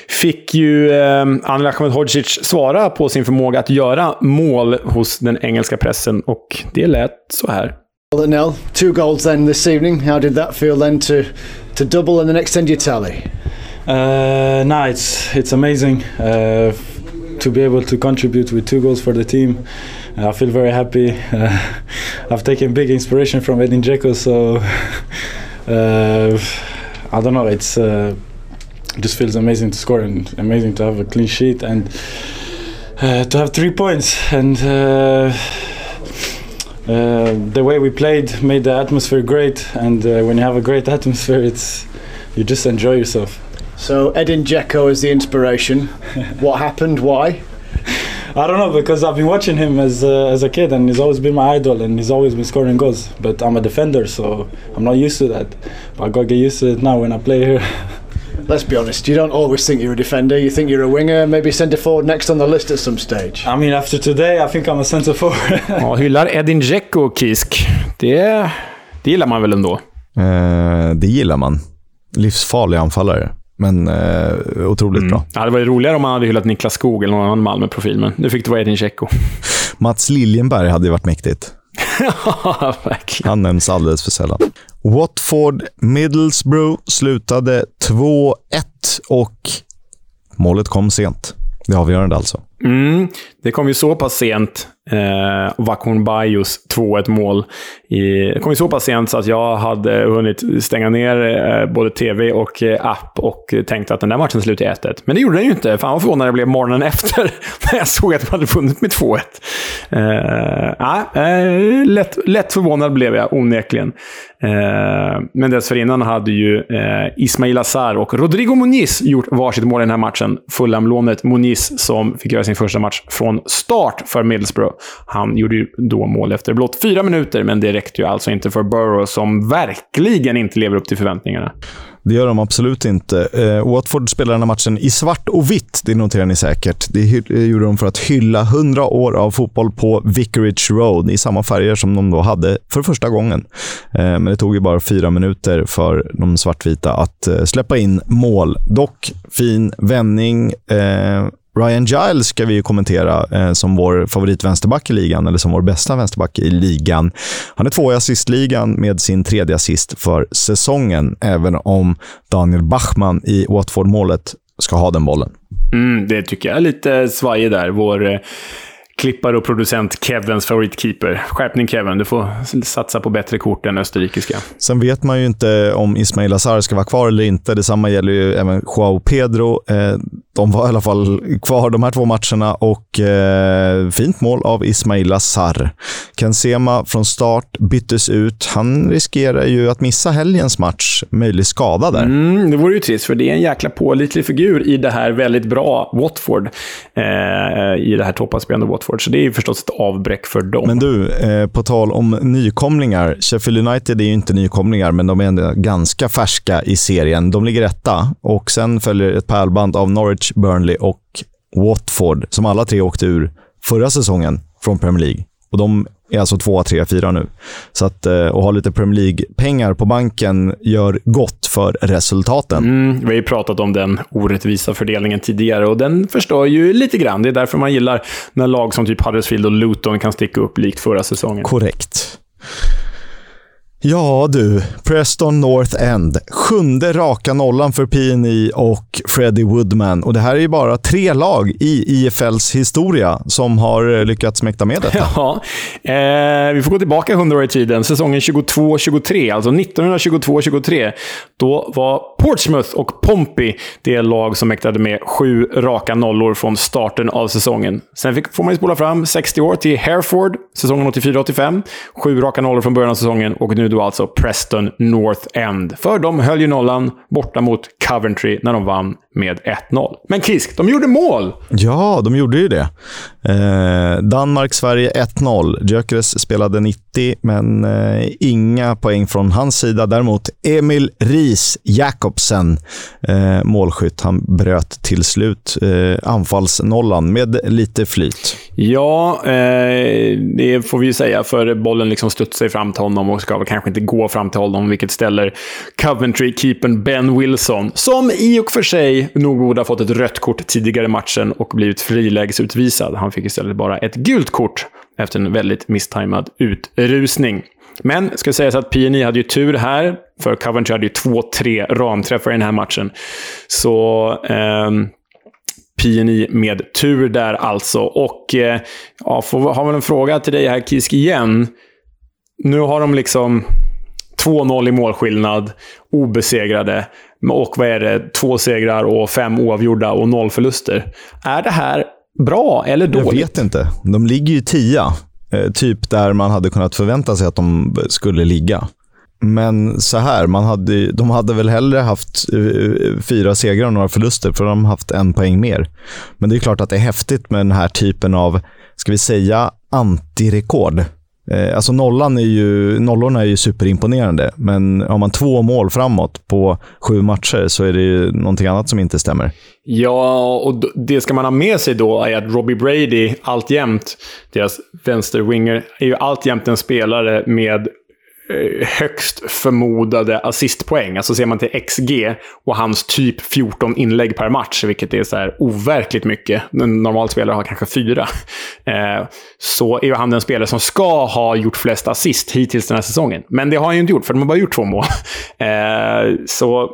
Speaker 2: fick ju eh, Anel Ahmedhodzic svara på sin förmåga att göra mål hos den engelska pressen och det lät så här.
Speaker 3: Well, Nell, two goals then this evening. How did that feel then to to double and then extend your tally?
Speaker 4: Uh, no, it's it's amazing uh, to be able to contribute with two goals for the team. I feel very happy. Uh, I've taken big inspiration from Edin Dzeko, so uh, I don't know. It's uh, it just feels amazing to score and amazing to have a clean sheet and uh, to have three points. And uh, uh, the way we played made the atmosphere great. And when you have a great atmosphere, it's you just enjoy yourself.
Speaker 3: So Edin Dzeko is the inspiration. what happened? Why?
Speaker 4: I don't know because I've been watching him as uh, as a kid and he's always been my idol and he's always been scoring goals. But I'm a defender, so I'm not used to that. But I gotta get used to it now when I play here.
Speaker 3: Let's be honest, you don't always think you're a defender. You think you're a winger, maybe centre forward next on the list at some stage.
Speaker 4: I mean, after today, I think I'm a centre forward.
Speaker 2: ja, hyllar Edin Dzeko Kisk. Det, det gillar man väl ändå?
Speaker 1: Eh, det gillar man. Livsfarlig anfallare. Men eh, otroligt mm. bra.
Speaker 2: Ja, det var ju roligare om man hade hyllat Niklas Skog eller någon annan Malmö-profil, men nu fick det vara Edin Dzeko.
Speaker 1: Mats Liljenberg hade ju varit mäktigt.
Speaker 2: ja, verkligen.
Speaker 1: Han nämns alldeles för sällan. Watford Middlesbrough slutade 2-1 och målet kom sent. Det avgörande alltså.
Speaker 2: Mm, det kom ju så pass sent eh, Vakon Bajos 2-1 mål. I, det kom ju så pass sent så att jag hade hunnit stänga ner eh, både tv och eh, app och tänkte att den där matchen slutar i 1-1. Men det gjorde den ju inte. Fan vad förvånad jag blev morgonen efter när jag såg att de hade vunnit med 2-1. Eh, ah, eh, lätt, lätt förvånad blev jag onekligen. Eh, men dessförinnan hade ju eh, Ismail Azar och Rodrigo Muniz gjort varsitt mål i den här matchen. Fulham-lånet Muniz som fick göra sin sin första match från start för Middlesbrough. Han gjorde ju då mål efter blott fyra minuter, men det räckte ju alltså inte för Burrow, som verkligen inte lever upp till förväntningarna.
Speaker 1: Det gör de absolut inte. Eh, Watford spelar den här matchen i svart och vitt, det noterar ni säkert. Det eh, gjorde de för att hylla 100 år av fotboll på Vicarage Road i samma färger som de då hade för första gången. Eh, men det tog ju bara fyra minuter för de svartvita att eh, släppa in mål. Dock fin vändning. Eh, Ryan Giles ska vi kommentera eh, som vår favoritvänsterback i ligan, eller som vår bästa vänsterback i ligan. Han är två i assistligan med sin tredje assist för säsongen, även om Daniel Bachmann i Watford-målet ska ha den bollen.
Speaker 2: Mm, det tycker jag är lite svajig där. Vår eh, klippare och producent Kevins favoritkeeper. Skärpning Kevin, du får satsa på bättre kort än österrikiska.
Speaker 1: Sen vet man ju inte om Ismail Azar ska vara kvar eller inte. Detsamma gäller ju även Joao Pedro. Eh, de var i alla fall kvar de här två matcherna och eh, fint mål av Ismail Azar. Ken Sema från start byttes ut. Han riskerar ju att missa helgens match. Möjlig skada där.
Speaker 2: Mm, det vore ju trist, för det är en jäkla pålitlig figur i det här väldigt bra Watford. Eh, I det här toppspelande Watford. Så det är ju förstås ett avbräck för dem.
Speaker 1: Men du, eh, på tal om nykomlingar. Sheffield United är ju inte nykomlingar, men de är ändå ganska färska i serien. De ligger etta och sen följer ett pärlband av Norwich Burnley och Watford, som alla tre åkte ur förra säsongen från Premier League. Och de är alltså tvåa, trea, fyra nu. Så att, eh, ha lite Premier League-pengar på banken gör gott för resultaten.
Speaker 2: Mm, vi har ju pratat om den orättvisa fördelningen tidigare och den förstör ju lite grann. Det är därför man gillar när lag som typ Huddersfield och Luton kan sticka upp likt förra säsongen.
Speaker 1: Korrekt. Ja du, Preston North End. Sjunde raka nollan för PNI och Freddie Woodman. Och det här är ju bara tre lag i IFLs historia som har eh, lyckats mäkta med detta.
Speaker 2: Ja, eh, vi får gå tillbaka 100 år i tiden. Säsongen 22-23, alltså 1922-23. Då var Portsmouth och Pompey det lag som mäktade med sju raka nollor från starten av säsongen. Sen fick, får man ju spola fram 60 år till Hereford, säsongen 84-85. Sju raka nollor från början av säsongen och nu då alltså Preston North End. För de höll ju nollan borta mot Coventry när de vann med 1-0. Men Kisk, de gjorde mål!
Speaker 1: Ja, de gjorde ju det. Eh, Danmark-Sverige 1-0. Gyökeres spelade 90, men eh, inga poäng från hans sida. Däremot Emil Ries Jakobsen, eh, målskytt. Han bröt till slut eh, anfallsnollan med lite flyt.
Speaker 2: Ja, eh, det får vi ju säga, för bollen liksom studsar fram till honom och ska väl kanske inte gå fram till honom, vilket ställer Coventry-keepern Ben Wilson, som i och för sig nog borde ha fått ett rött kort tidigare i matchen och blivit frilägesutvisad. Han fick istället bara ett gult kort efter en väldigt misstajmad utrusning. Men ska sägas att PNI hade ju tur här, för Coventry hade ju två, tre ramträffar i den här matchen. Så... Eh, PNI med tur där alltså. Och eh, ja, får, har väl en fråga till dig här Kisk igen. Nu har de liksom 2-0 i målskillnad, obesegrade. Och vad är det? Två segrar och fem oavgjorda och noll förluster. Är det här bra eller dåligt?
Speaker 1: Jag vet inte. De ligger ju tia. Eh, typ där man hade kunnat förvänta sig att de skulle ligga. Men så här, man hade, de hade väl hellre haft eh, eh, fyra segrar och några förluster, för de har haft en poäng mer. Men det är klart att det är häftigt med den här typen av, ska vi säga, antirekord. Eh, alltså nollan är ju, nollorna är ju superimponerande, men har man två mål framåt på sju matcher så är det ju någonting annat som inte stämmer.
Speaker 2: Ja, och det ska man ha med sig då är att Robbie Brady alltjämt, deras vänsterwinger, är ju alltjämt en spelare med Eh, högst förmodade assistpoäng. Alltså ser man till XG och hans typ 14 inlägg per match, vilket är så här overkligt mycket. En normal spelare har kanske fyra. Eh, så är han den spelare som ska ha gjort flest assist hittills den här säsongen. Men det har han ju inte gjort, för de har bara gjort två mål. Eh, så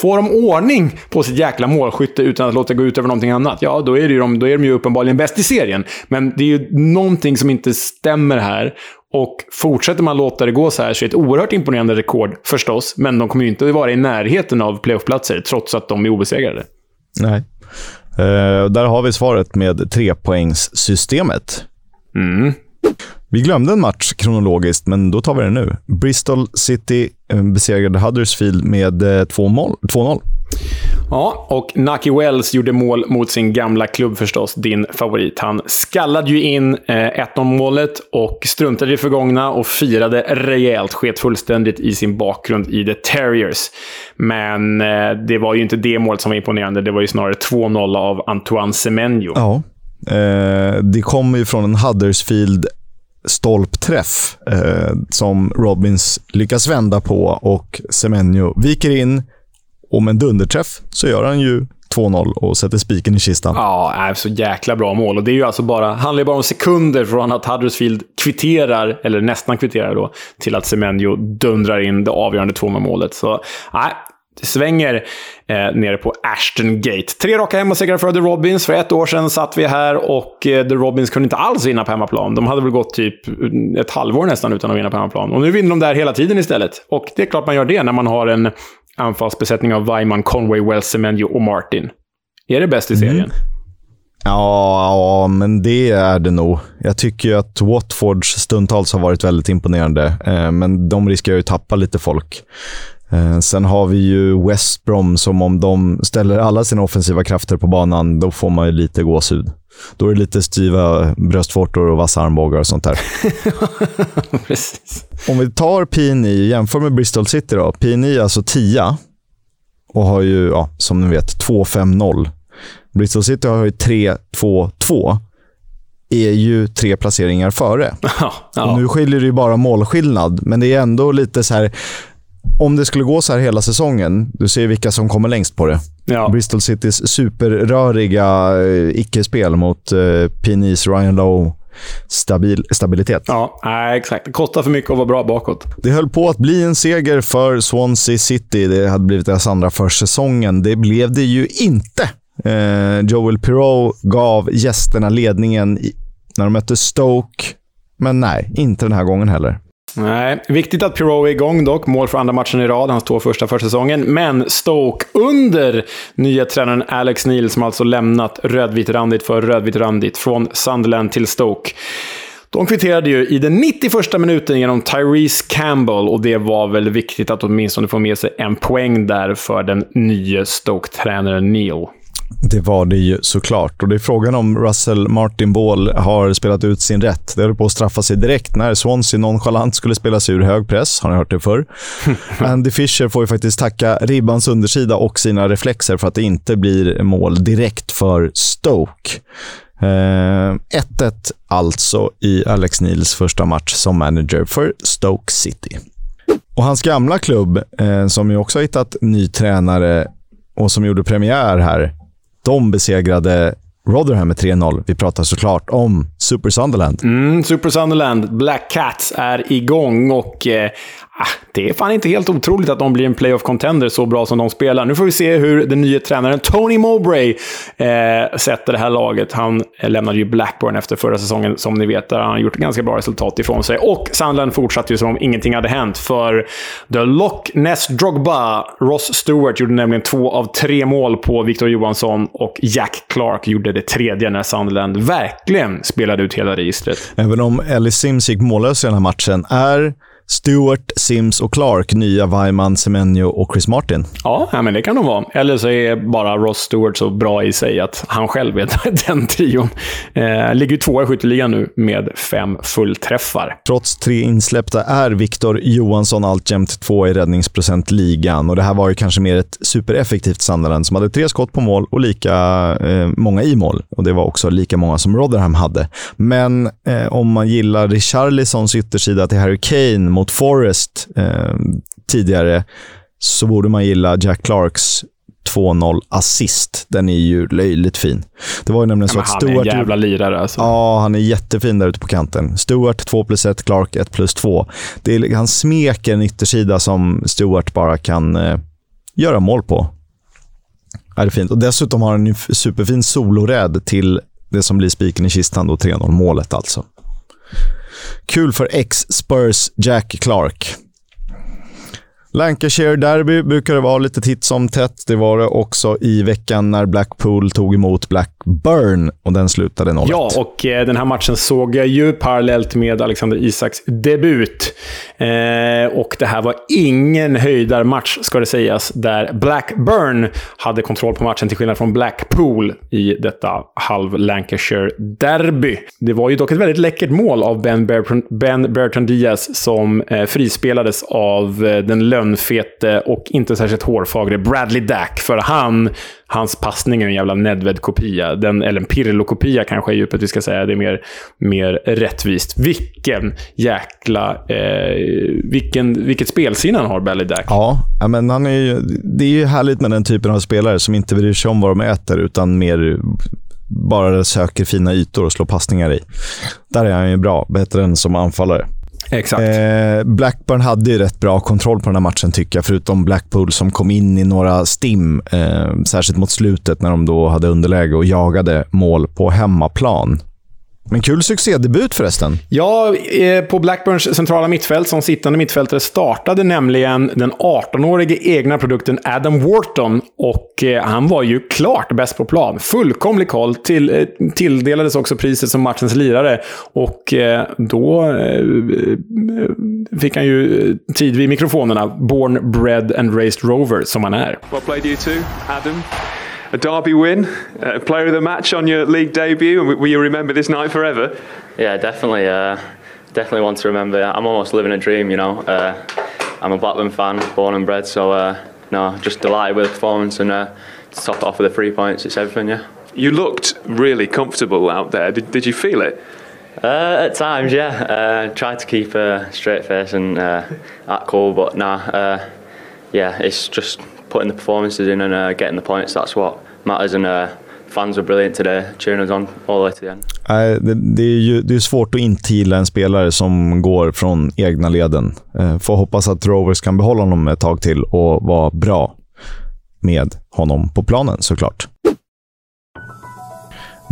Speaker 2: Får de ordning på sitt jäkla målskytte utan att låta det gå ut över någonting annat, ja, då är, det ju de, då är de ju uppenbarligen bäst i serien. Men det är ju någonting som inte stämmer här. Och fortsätter man låta det gå så här så är det ett oerhört imponerande rekord förstås. Men de kommer ju inte vara i närheten av playoffplatser trots att de är obesegrade.
Speaker 1: Nej. Uh, där har vi svaret med trepoängssystemet.
Speaker 2: Mm.
Speaker 1: Vi glömde en match kronologiskt, men då tar vi den nu. Bristol City eh, besegrade Huddersfield med 2-0.
Speaker 2: Ja, och Naki Wells gjorde mål mot sin gamla klubb förstås, din favorit. Han skallade ju in eh, 1-0-målet och struntade i det förgångna och firade rejält. Sket fullständigt i sin bakgrund i The Terriers. Men eh, det var ju inte det målet som var imponerande. Det var ju snarare 2-0 av Antoine Semenyo.
Speaker 1: Ja. Eh, det kom ju från en Huddersfield stolpträff eh, som Robins lyckas vända på och Semenyo viker in och med en dunderträff så gör han ju 2-0 och sätter spiken i kistan.
Speaker 2: Ja, så jäkla bra mål. Och det är ju alltså bara, handlar ju bara om sekunder från att Huddersfield kvitterar, eller nästan kvitterar då, till att Semenyo dundrar in det avgörande 2-0-målet. Så nej, det svänger eh, nere på Ashton Gate. Tre raka hemmasegrar för The Robins. För ett år sedan satt vi här och eh, The Robins kunde inte alls vinna på hemmaplan. De hade väl gått typ mm, ett halvår nästan utan att vinna på hemmaplan. Och nu vinner de där hela tiden istället. Och det är klart man gör det när man har en anfallsbesättning av Weiman, Conway, Wells, Semenyo och Martin. Är det bäst i serien? Mm.
Speaker 1: Ja, men det är det nog. Jag tycker att Watfords stundtals har varit väldigt imponerande, eh, men de riskerar ju att tappa lite folk. Eh, sen har vi ju West Brom som om de ställer alla sina offensiva krafter på banan, då får man ju lite gåshud. Då är det lite styva bröstvårtor och vassa armbågar och sånt där.
Speaker 2: Precis.
Speaker 1: Om vi tar PNI och jämför med Bristol City då. PNI är alltså 10 och har ju, ja, som ni vet, 2-5-0. Bristol City har ju 3-2-2 är ju tre placeringar före.
Speaker 2: Ja, ja.
Speaker 1: Och nu skiljer det ju bara målskillnad, men det är ändå lite så här om det skulle gå så här hela säsongen, du ser vilka som kommer längst på det. Ja. Bristol Citys superröriga eh, icke-spel mot eh, Pinis, Ryan Lowe, stabil, stabilitet.
Speaker 2: Ja, exakt. Det kostar för mycket att vara bra bakåt.
Speaker 1: Det höll på att bli en seger för Swansea City. Det hade blivit deras andra för säsongen. Det blev det ju inte. Eh, Joel Pirou gav gästerna ledningen när de mötte Stoke, men nej, inte den här gången heller.
Speaker 2: Nej, viktigt att Pirou är igång dock. Mål för andra matchen i rad, hans två första för säsongen. Men Stoke under nya tränaren Alex Neil som alltså lämnat rödvitrandigt för rödvitrandigt från Sunderland till Stoke. De kvitterade ju i den 91 minuten genom Tyrese Campbell och det var väl viktigt att åtminstone få med sig en poäng där för den nya Stoke-tränaren Neil.
Speaker 1: Det var det ju såklart. Och det är frågan om Russell Martin Ball har spelat ut sin rätt. Det höll på att straffa sig direkt när Swansea nonchalant skulle spela sig ur hög press. Har ni hört det förr? Andy Fisher får ju faktiskt tacka ribbans undersida och sina reflexer för att det inte blir mål direkt för Stoke. 1-1 eh, alltså i Alex Neils första match som manager för Stoke City. Och hans gamla klubb, eh, som ju också har hittat ny tränare och som gjorde premiär här, de besegrade Rotherham med 3-0. Vi pratar såklart om Super Sunderland.
Speaker 2: Mm, Super Sunderland, Black Cats, är igång och eh, Ah, det är fan inte helt otroligt att de blir en playoff contender så bra som de spelar. Nu får vi se hur den nya tränaren Tony Mowbray eh, sätter det här laget. Han lämnade ju Blackburn efter förra säsongen, som ni vet. Där han gjort ganska bra resultat ifrån sig. Och Sunderland fortsatte ju som om ingenting hade hänt. För The Loch Ness Drogba, Ross Stewart, gjorde nämligen två av tre mål på Victor Johansson och Jack Clark gjorde det tredje när Sunderland verkligen spelade ut hela registret.
Speaker 1: Även om Ellie Sims gick mållös i den här matchen, är Stewart, Sims och Clark nya Weiman, Semenyo och Chris Martin.
Speaker 2: Ja, men det kan de vara. Eller så är bara Ross Stewart så bra i sig att han själv är den trion. Eh, ligger tvåa i skytteligan nu med fem fullträffar.
Speaker 1: Trots tre insläppta är Viktor Johansson alltjämt två i räddningsprocentligan. Och det här var ju kanske mer ett supereffektivt Sunderland som hade tre skott på mål och lika eh, många i mål. Och det var också lika många som Rotherham hade. Men eh, om man gillar Richarlisons yttersida till Harry Kane mot Forest eh, tidigare så borde man gilla Jack Clarks 2-0 assist. Den är ju löjligt fin. Det var ju nämligen så att Stewart... Han
Speaker 2: är en jävla lirare alltså.
Speaker 1: Ja, han är jättefin där ute på kanten. Stewart 2 plus 1, Clark 1 plus 2. Det är, han smeker en yttersida som Stewart bara kan eh, göra mål på. Ja, det är fint. Och dessutom har han en superfin soloräd till det som blir spiken i kistan, då 3-0 målet alltså. Kul för ex-Spurs Jack Clark. Lancashire Derby brukar det vara lite titt som tätt. Det var det också i veckan när Blackpool tog emot Blackburn och den slutade 0-1.
Speaker 2: Ja, och eh, den här matchen såg jag ju parallellt med Alexander Isaks debut. Eh, och det här var ingen höjdarmatch, ska det sägas, där Blackburn hade kontroll på matchen till skillnad från Blackpool i detta halv Lancashire-derby. Det var ju dock ett väldigt läckert mål av Ben Bertrand, ben Bertrand Diaz som eh, frispelades av eh, den lönnfete och inte särskilt hårfagre Bradley Dack. För han, hans passning är en jävla Nedved-kopia. eller en Pirlo-kopia kanske är djupet vi ska säga. Det är mer, mer rättvist. Vilken jäkla... Eh, vilken, vilket spelsinne han har, Bradley Dack.
Speaker 1: Ja, men han är ju, det är ju härligt med den typen av spelare som inte bryr sig om vad de äter, utan mer bara söker fina ytor och slår passningar i. Där är han ju bra. Bättre än som anfallare.
Speaker 2: Exakt.
Speaker 1: Eh, Blackburn hade ju rätt bra kontroll på den här matchen tycker jag, förutom Blackpool som kom in i några stim, eh, särskilt mot slutet när de då hade underläge och jagade mål på hemmaplan. Men kul succédebut förresten.
Speaker 2: Ja, eh, på Blackburns centrala mittfält som sittande mittfältare startade nämligen den 18-årige egna produkten Adam Wharton. Och eh, han var ju klart bäst på plan. Fullkomlig koll. Till, eh, tilldelades också priset som matchens lirare. Och då fick han ju tid vid mikrofonerna. Born, bred and raised rover, som han är.
Speaker 5: Well played you too, Adam. A Derby win, uh, player of the match on your league debut. Will you remember this night forever?
Speaker 6: Yeah, definitely. Uh, definitely want to remember. I'm almost living a dream, you know. Uh, I'm a Blackburn fan, born and bred, so uh, no, just delighted with the performance and uh, to top it off with the three points. It's everything, yeah.
Speaker 5: You looked really comfortable out there. Did, did you feel it?
Speaker 6: Uh, at times, yeah. Uh, tried to keep a straight face and uh, act cool, but nah. Uh, yeah, it's just putting the performances in and uh, getting the points. That's what matters. And uh, fans were brilliant today, cheering us on all the way to the end.
Speaker 1: Nej, det, det, är ju det är svårt att inte gilla en spelare som går från egna leden. Eh, får hoppas att Rovers kan behålla honom ett tag till och vara bra med honom på planen såklart.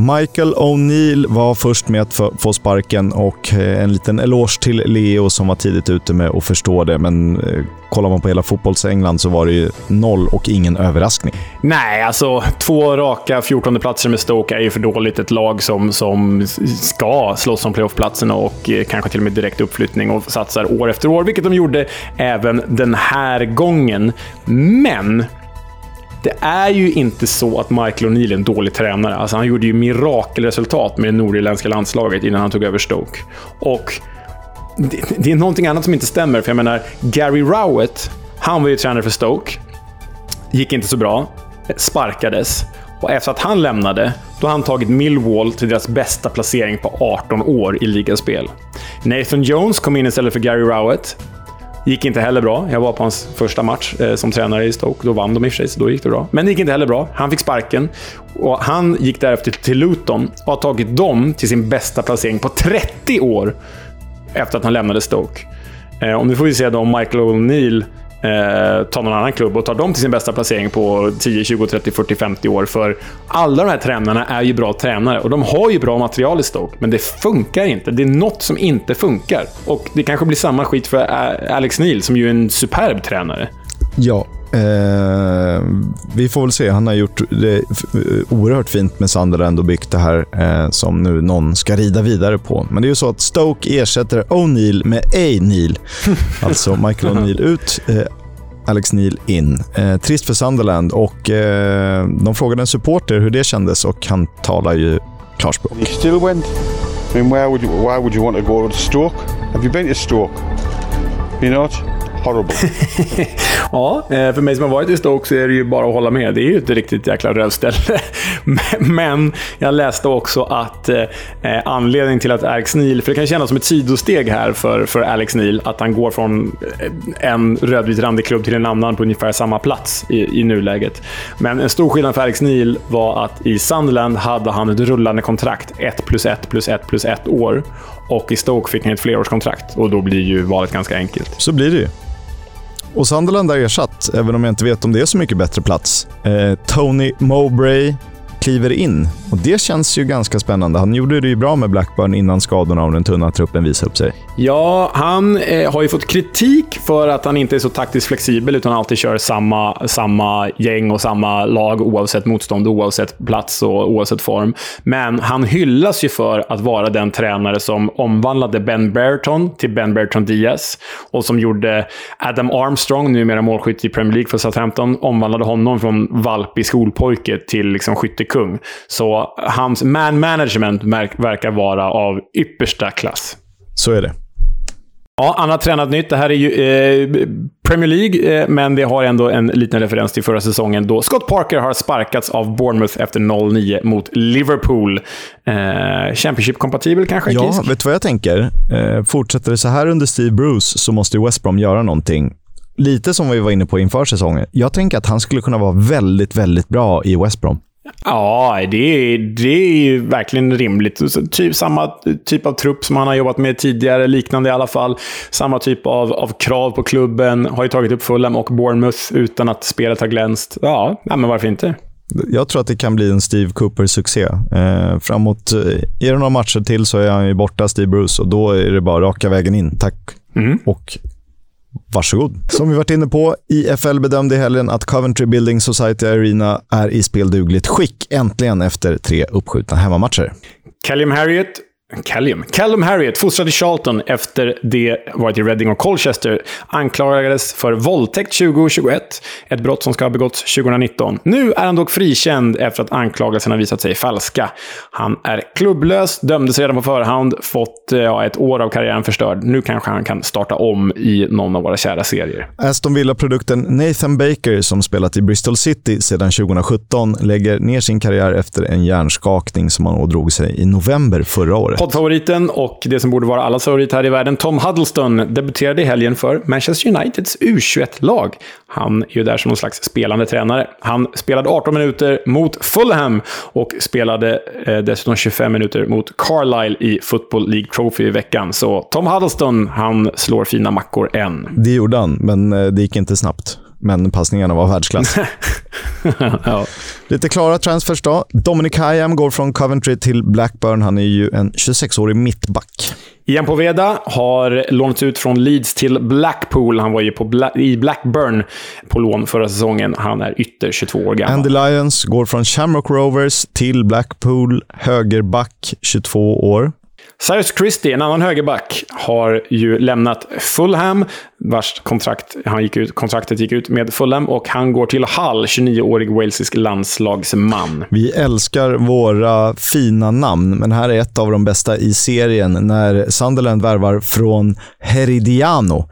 Speaker 1: Michael O'Neill var först med att få sparken och eh, en liten eloge till Leo som var tidigt ute med att förstå det. Men eh, kollar man på hela fotbolls-England så var det ju noll och ingen överraskning.
Speaker 2: Nej, alltså två raka 14 platser med Stoke är ju för dåligt. Ett lag som, som ska slåss om playoffplatserna och eh, kanske till och med direkt uppflyttning och satsar år efter år, vilket de gjorde även den här gången. Men det är ju inte så att Michael O'Neill är en dålig tränare. Alltså, han gjorde ju mirakelresultat med det nordirländska landslaget innan han tog över Stoke. Och det, det, är någonting annat som inte stämmer. För jag menar, Gary Rowett, han var ju tränare för Stoke. Gick inte så bra. Sparkades. Och efter att han lämnade, då har han tagit Millwall till deras bästa placering på 18 år i ligaspel. Nathan Jones kom in istället för Gary Rowett. Gick inte heller bra. Jag var på hans första match eh, som tränare i Stoke. Då vann de i och för sig, så då gick det bra. Men det gick inte heller bra. Han fick sparken. Och han gick därefter till Luton och har tagit dem till sin bästa placering på 30 år efter att han lämnade Stoke. Eh, och nu får vi se då om Michael O'Neill eh, tar någon annan klubb och tar dem till sin bästa placering på 10, 20, 30, 40, 50 år. För alla de här tränarna är ju bra tränare och de har ju bra material i Stoke, men det funkar inte. Det är något som inte funkar. Och det kanske blir samma skit för Alex Neil, som ju är en superb tränare.
Speaker 1: Ja, Eh, vi får väl se. Han har gjort det oerhört fint med Sunderland och byggt det här eh, som nu någon ska rida vidare på. Men det är ju så att Stoke ersätter O'Neill med A-Neil. alltså Michael O'Neill ut, eh, Alex Neil in. Eh, trist för Sunderland och eh, de frågade en supporter hur det kändes och han talar ju klarspråk.
Speaker 7: You still went? I mean, why would you, why would you want to go to Stoke? Have you been to Stoke? You not? Horrible.
Speaker 2: ja, eh, för mig som har varit i Stoke så är det ju bara att hålla med. Det är ju ett riktigt jäkla rövställe. Men jag läste också att eh, anledningen till att Alex Neil, för det kan kännas som ett sidosteg här för, för Alex Neil, att han går från eh, en rödvit randig klubb till en annan på ungefär samma plats i, i nuläget. Men en stor skillnad för Alex Neil var att i Sunderland hade han ett rullande kontrakt, 1 plus 1 plus 1 plus 1 år. Och i Stoke fick han ett flerårskontrakt och då blir ju valet ganska enkelt.
Speaker 1: Så blir det ju. Och Sunderland är ersatt, även om jag inte vet om det är så mycket bättre plats. Eh, Tony Mowbray kliver in. Och Det känns ju ganska spännande. Han gjorde det ju bra med Blackburn innan skadorna av den tunna truppen visade upp sig.
Speaker 2: Ja, han eh, har ju fått kritik för att han inte är så taktiskt flexibel, utan alltid kör samma, samma gäng och samma lag oavsett motstånd, oavsett plats och oavsett form. Men han hyllas ju för att vara den tränare som omvandlade Ben Berton till Ben Berton Diaz och som gjorde Adam Armstrong, numera målskytt i Premier League för Southampton, omvandlade honom från valpig skolpojke till liksom skyttekung. Så hans man management verkar vara av yppersta klass.
Speaker 1: Så är det.
Speaker 2: Ja, annat tränat nytt. Det här är ju eh, Premier League, eh, men det har ändå en liten referens till förra säsongen då Scott Parker har sparkats av Bournemouth efter 0-9 mot Liverpool. Eh, Championship-kompatibel kanske?
Speaker 1: Ja, Kisk? vet du vad jag tänker? Eh, fortsätter det så här under Steve Bruce så måste West Brom göra någonting. Lite som vi var inne på inför säsongen. Jag tänker att han skulle kunna vara väldigt, väldigt bra i West Brom.
Speaker 2: Ja, det är, det är ju verkligen rimligt. Typ, samma typ av trupp som han har jobbat med tidigare, liknande i alla fall. Samma typ av, av krav på klubben. Har ju tagit upp Fulham och Bournemouth utan att spelet har glänst. Ja, men varför inte?
Speaker 1: Jag tror att det kan bli en Steve Cooper-succé. Eh, framåt, eh, är det några matcher till så är han ju borta, Steve Bruce, och då är det bara raka vägen in. Tack mm. och Varsågod. Som vi varit inne på, IFL bedömde i helgen att Coventry Building Society Arena är i speldugligt skick äntligen efter tre uppskjutna hemmamatcher.
Speaker 2: Callum Harriet Callum. Callum Harriet, fostrad i Charlton efter det varit i Reading och Colchester, anklagades för våldtäkt 2021. Ett brott som ska ha begåtts 2019. Nu är han dock frikänd efter att anklagelserna visat sig falska. Han är klubblös, dömdes redan på förhand, fått eh, ja, ett år av karriären förstörd. Nu kanske han kan starta om i någon av våra kära serier.
Speaker 1: Aston Villa-produkten Nathan Baker, som spelat i Bristol City sedan 2017, lägger ner sin karriär efter en hjärnskakning som han ådrog sig i november förra året
Speaker 2: poddfavoriten och det som borde vara allas favorit här i världen, Tom Huddleston, debuterade i helgen för Manchester Uniteds U21-lag. Han är ju där som någon slags spelande tränare. Han spelade 18 minuter mot Fulham och spelade eh, dessutom 25 minuter mot Carlisle i Football League Trophy i veckan. Så Tom Huddleston, han slår fina mackor än.
Speaker 1: Det gjorde han, men eh, det gick inte snabbt. Men passningarna var världsklass.
Speaker 2: ja.
Speaker 1: Lite klara transfers då. Dominic Hyam går från Coventry till Blackburn. Han är ju en 26-årig mittback.
Speaker 2: Ian Poveda har lånats ut från Leeds till Blackpool. Han var ju på Bla i Blackburn på lån förra säsongen. Han är ytter 22 år gammal.
Speaker 1: Andy Lyons går från Shamrock Rovers till Blackpool. Högerback, 22 år.
Speaker 2: Cyrus Christie, en annan högerback, har ju lämnat Fulham, vars kontrakt, han gick ut, kontraktet gick ut med Fulham, och han går till Hull, 29-årig walesisk landslagsman.
Speaker 1: Vi älskar våra fina namn, men här är ett av de bästa i serien när Sunderland värvar från Heridiano.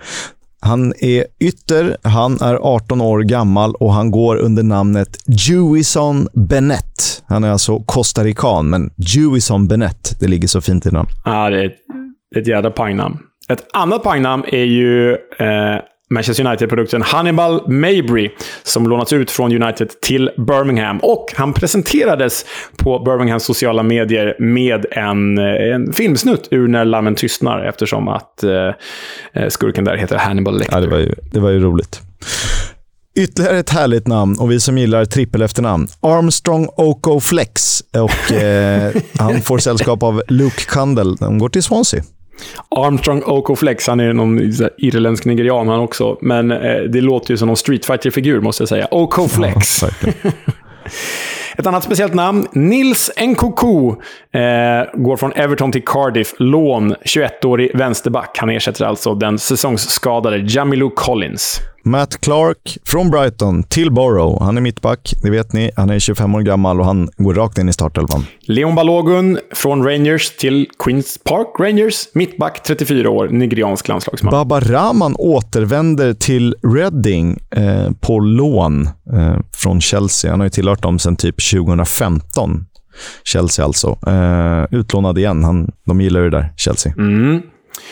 Speaker 1: Han är ytter, han är 18 år gammal och han går under namnet Jewison Bennett. Han är alltså costarican, men Jewison Bennett, det ligger så fint i namn.
Speaker 2: Ja, det är ett, ett jädra pangnamn. Ett annat pangnamn är ju eh, Manchester United-produkten Hannibal Mabry, som lånats ut från United till Birmingham. Och han presenterades på Birminghams sociala medier med en, en filmsnutt ur När lammen tystnar, eftersom att eh, skurken där heter Hannibal Lecter.
Speaker 1: Ja, det, var ju, det var ju roligt. Ytterligare ett härligt namn och vi som gillar trippel efternamn. Armstrong Oko Flex. Och eh, han får sällskap av Luke Kundell. De går till Swansea.
Speaker 2: Armstrong Oko Flex, han är någon irländsk nigerian han också. Men eh, det låter ju som någon Street fighter figur måste jag säga. Oko Flex.
Speaker 1: Ja,
Speaker 2: Ett annat speciellt namn, Nils Nkoku, eh, går från Everton till Cardiff. Lån, 21-årig vänsterback. Han ersätter alltså den säsongsskadade Jamilu Collins.
Speaker 1: Matt Clark från Brighton till Borough. Han är mittback, det vet ni. Han är 25 år gammal och han går rakt in i startelvan.
Speaker 2: Leon Balogun från Rangers till Queens Park Rangers. Mittback, 34 år, nigeriansk landslagsman.
Speaker 1: Baba Rahman återvänder till Reading eh, på lån eh, från Chelsea. Han har ju tillhört dem sedan typ 2015. Chelsea alltså. Eh, utlånad igen. Han, de gillar ju det där, Chelsea.
Speaker 2: Mm.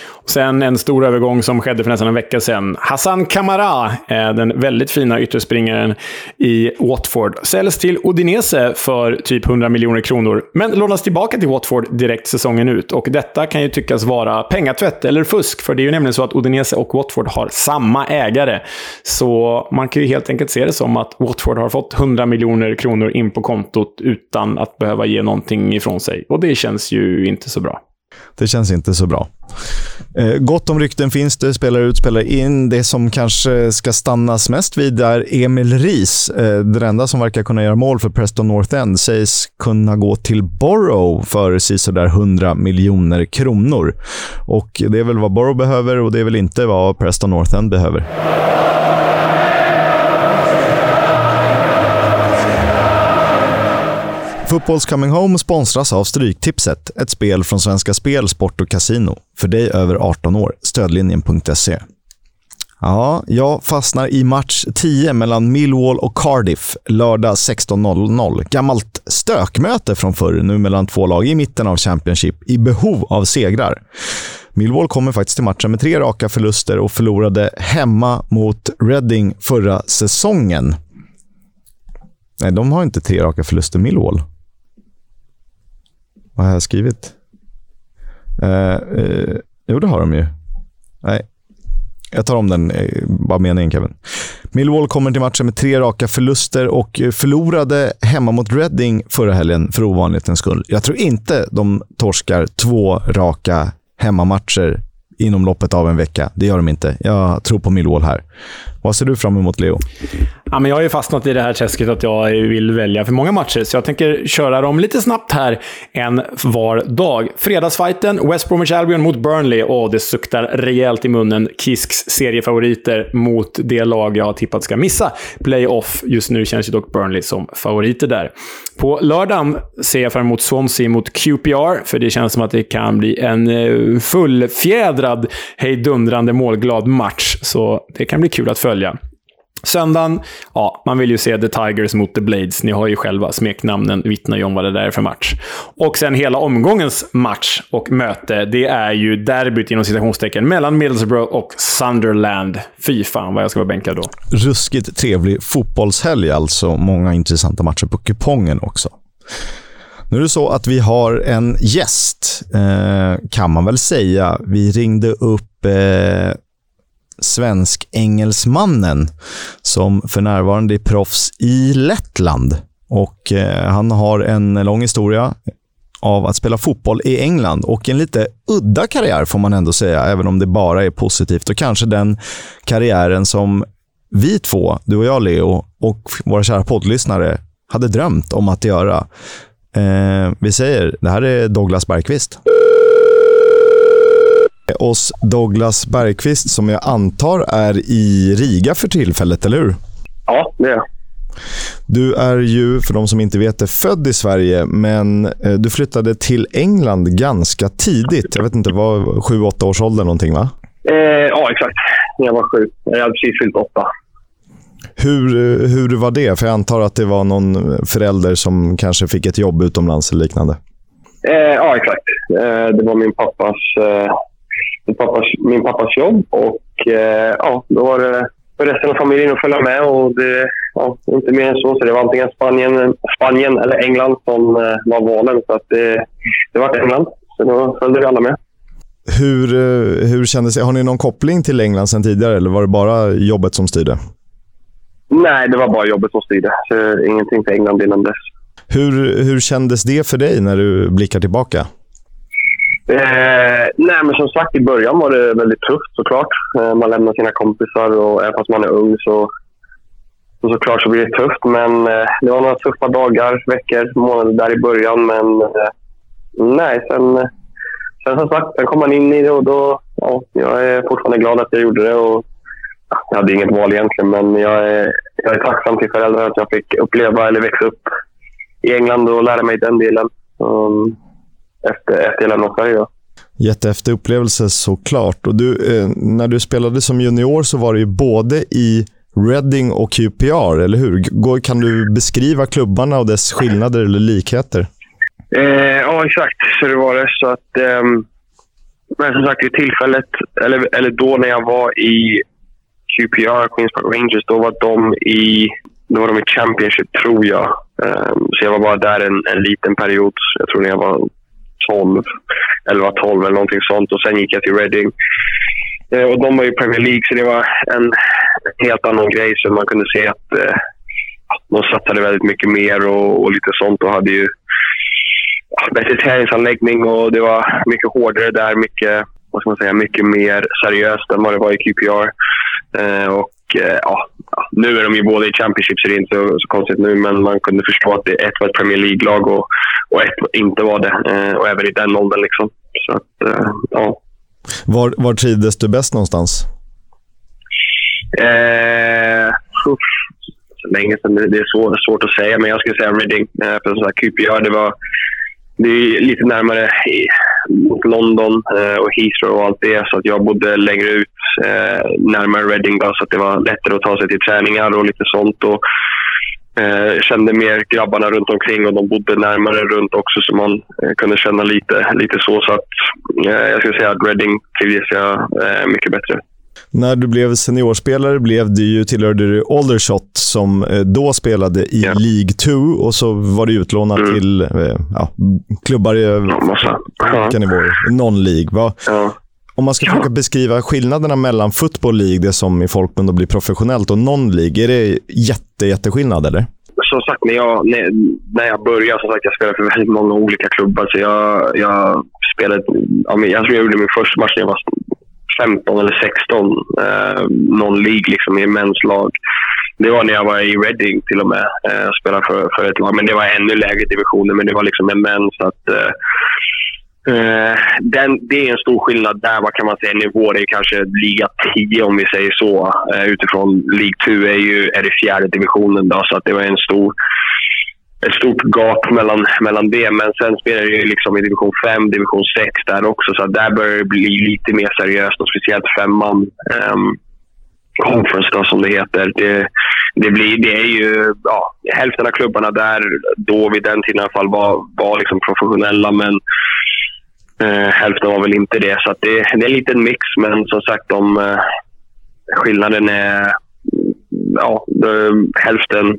Speaker 2: Och sen en stor övergång som skedde för nästan en vecka sedan. Hassan Kamara, den väldigt fina ytterspringaren i Watford, säljs till Odinese för typ 100 miljoner kronor, men lånas tillbaka till Watford direkt säsongen ut. Och detta kan ju tyckas vara pengatvätt eller fusk, för det är ju nämligen så att Odinese och Watford har samma ägare. Så man kan ju helt enkelt se det som att Watford har fått 100 miljoner kronor in på kontot utan att behöva ge någonting ifrån sig. Och det känns ju inte så bra.
Speaker 1: Det känns inte så bra. Eh, gott om rykten finns det, spelar ut, spelar in. Det som kanske ska stannas mest vid är Emil Ries. Eh, den enda som verkar kunna göra mål för Preston North End sägs kunna gå till Borough för sisådär 100 miljoner kronor. Och Det är väl vad Borough behöver och det är väl inte vad Preston North End behöver. Fotbolls Coming Home sponsras av Stryktipset, ett spel från Svenska Spel, Sport och Casino. För dig över 18 år. Stödlinjen.se. Ja, jag fastnar i match 10 mellan Millwall och Cardiff lördag 16.00. Gammalt stökmöte från förr, nu mellan två lag i mitten av Championship i behov av segrar. Millwall kommer faktiskt till matchen med tre raka förluster och förlorade hemma mot Reading förra säsongen. Nej, de har inte tre raka förluster, Millwall. Vad har jag skrivit? Eh, eh, jo, det har de ju. Nej, jag tar om den, eh, bara meningen Kevin. Millwall kommer till matchen med tre raka förluster och förlorade hemma mot Reading förra helgen för ovanlighetens skull. Jag tror inte de torskar två raka hemmamatcher inom loppet av en vecka. Det gör de inte. Jag tror på Millwall här. Vad ser du fram emot, Leo?
Speaker 2: Ja, men jag har ju fastnat i det här träsket att jag vill välja för många matcher, så jag tänker köra dem lite snabbt här en var dag. Fredagsfighten, West Bromwich Albion mot Burnley. Åh, det suktar rejält i munnen. Kisks seriefavoriter mot det lag jag har tippat ska missa playoff. Just nu känns ju dock Burnley som favoriter där. På lördagen ser jag fram emot Swansea mot QPR, för det känns som att det kan bli en eh, fullfjädrad, hejdundrande målglad match. Så det kan bli kul att följa. Söndagen, ja, man vill ju se The Tigers mot The Blades. Ni har ju själva smeknamnen, vittnar ju om vad det där är för match. Och sen hela omgångens match och möte, det är ju derbyt inom citationstecken mellan Middlesbrough och Sunderland. Fy fan vad jag ska vara bänkad då.
Speaker 1: Ruskigt trevlig fotbollshelg alltså. Många intressanta matcher på kupongen också. Nu är det så att vi har en gäst, eh, kan man väl säga. Vi ringde upp eh, svensk-engelsmannen som för närvarande är proffs i Lettland. Och eh, Han har en lång historia av att spela fotboll i England och en lite udda karriär får man ändå säga, även om det bara är positivt. Och kanske den karriären som vi två, du och jag Leo, och våra kära poddlyssnare hade drömt om att göra. Eh, vi säger, det här är Douglas Bergqvist. Oss Douglas Bergqvist, som jag antar är i Riga för tillfället, eller hur?
Speaker 8: Ja, det är.
Speaker 1: Du är ju, för de som inte vet det, född i Sverige, men eh, du flyttade till England ganska tidigt. Jag vet inte, var sju, åtta års ålder någonting, va?
Speaker 8: Eh, ja, exakt. Jag var sju. Jag hade precis fyllt åtta.
Speaker 1: Hur, eh, hur var det? För jag antar att det var någon förälder som kanske fick ett jobb utomlands eller liknande.
Speaker 8: Eh, ja, exakt. Eh, det var min pappas, eh, min pappas, min pappas jobb och eh, ja, då var det för resten av familjen att följa med. Och det, ja, inte mer än så. Så det var antingen Spanien, Spanien eller England som eh, var valen. Så att det, det var England. Så då följde vi alla med.
Speaker 1: Hur, eh, hur kändes det? Har ni någon koppling till England sen tidigare eller var det bara jobbet som styrde?
Speaker 8: Nej, det var bara jobbet som styrde. Så ingenting till England innan dess.
Speaker 1: Hur, hur kändes det för dig när du blickar tillbaka?
Speaker 8: Eh, nej, men som sagt, i början var det väldigt tufft såklart. Eh, man lämnar sina kompisar och även fast man är ung så, så såklart så blir det tufft. Men eh, det var några tuffa dagar, veckor, månader där i början. Men eh, nej, sen, sen som sagt, sen kom man in i det och då, ja, jag är fortfarande glad att jag gjorde det. Och, ja, jag hade inget val egentligen, men jag är, jag är tacksam till föräldrarna att jag fick uppleva eller växa upp i England och lära mig den delen. Um, efter, efter lämnade Sverige. Då.
Speaker 1: Jättehäftig upplevelse såklart. Och du, eh, när du spelade som junior så var det ju både i Reading och QPR, eller hur? Kan du beskriva klubbarna och dess skillnader eller likheter?
Speaker 8: Eh, ja, exakt. Så det var det. Så att, eh, men som sagt, vid tillfället, eller, eller då när jag var i QPR, Queens Park Rangers, då var de i, då var de i Championship, tror jag. Eh, så jag var bara där en, en liten period. Jag tror när jag var 12, 11, 12 eller någonting sånt. Och sen gick jag till Reading. Eh, och de var i Premier League, så det var en helt annan grej. Så man kunde se att eh, de satsade väldigt mycket mer och, och lite sånt och hade ju bättre träningsanläggning och det var mycket hårdare där. Mycket, vad ska man säga, mycket mer seriöst än vad det var i QPR. Eh, och ja, nu är de ju båda i Championship så det är inte så, så konstigt nu, men man kunde förstå att det ett var ett Premier League-lag och, och ett inte var det. Eh, och även i den åldern. Liksom. Så att, eh, ja.
Speaker 1: Var, var trivdes du bäst någonstans?
Speaker 8: Eh, så länge sedan. Det är svår, svårt att säga, men jag skulle säga Reading. Eh, för så här, QPR, det var det är lite närmare mot London eh, och Heathrow och allt det. Så att jag bodde längre ut, eh, närmare Reading. Då, så att det var lättare att ta sig till träningar och lite sånt. Och, eh, kände mer grabbarna runt omkring och de bodde närmare runt också så man eh, kunde känna lite, lite så. Så att, eh, jag skulle säga att Reading trivdes jag eh, mycket bättre.
Speaker 1: När du blev seniorspelare blev du ju, tillhörde du Aldershot som eh, då spelade i
Speaker 8: Ja.
Speaker 1: League 2 och så var du utlånad
Speaker 8: Mm.
Speaker 1: till eh, ja, klubbar i.
Speaker 8: Ja.
Speaker 1: olika nivåer. Non-League.
Speaker 8: Ja.
Speaker 1: Om man ska försöka beskriva skillnaderna mellan Football League, det som i folkmun blir professionellt, och Non-League, är det jätte, jätteskillnad eller?
Speaker 8: som sagt, när jag, när, när jag började, som sagt, jag spelade för väldigt många olika klubbar. Så jag, jag spelade, jag tror jag gjorde min första match när jag var 15 eller 16. Eh, någon League liksom, i mäns lag. Det var när jag var i Reading till och med eh, och spelade för, för ett lag. Men det var ännu lägre divisioner, men det var liksom en män. Så att, eh, Eh, den, det är en stor skillnad där. Vad kan man säga? Nivå det är kanske liga 10 om vi säger så. Eh, utifrån League 2 är ju är det fjärde divisionen. Då, så att det var en stor, ett stort gap mellan, mellan det. Men sen spelar det ju liksom i division 5, division 6 där också. Så där börjar det bli lite mer seriöst och speciellt femman. Um, conference då, som det heter. Det, det, blir, det är ju ja, hälften av klubbarna där då vid den tiden i alla fall var, var liksom professionella men eh, hälften var väl inte det. Så det, det, är en liten mix men som sagt de, eh, skillnaden är ja, de, hälften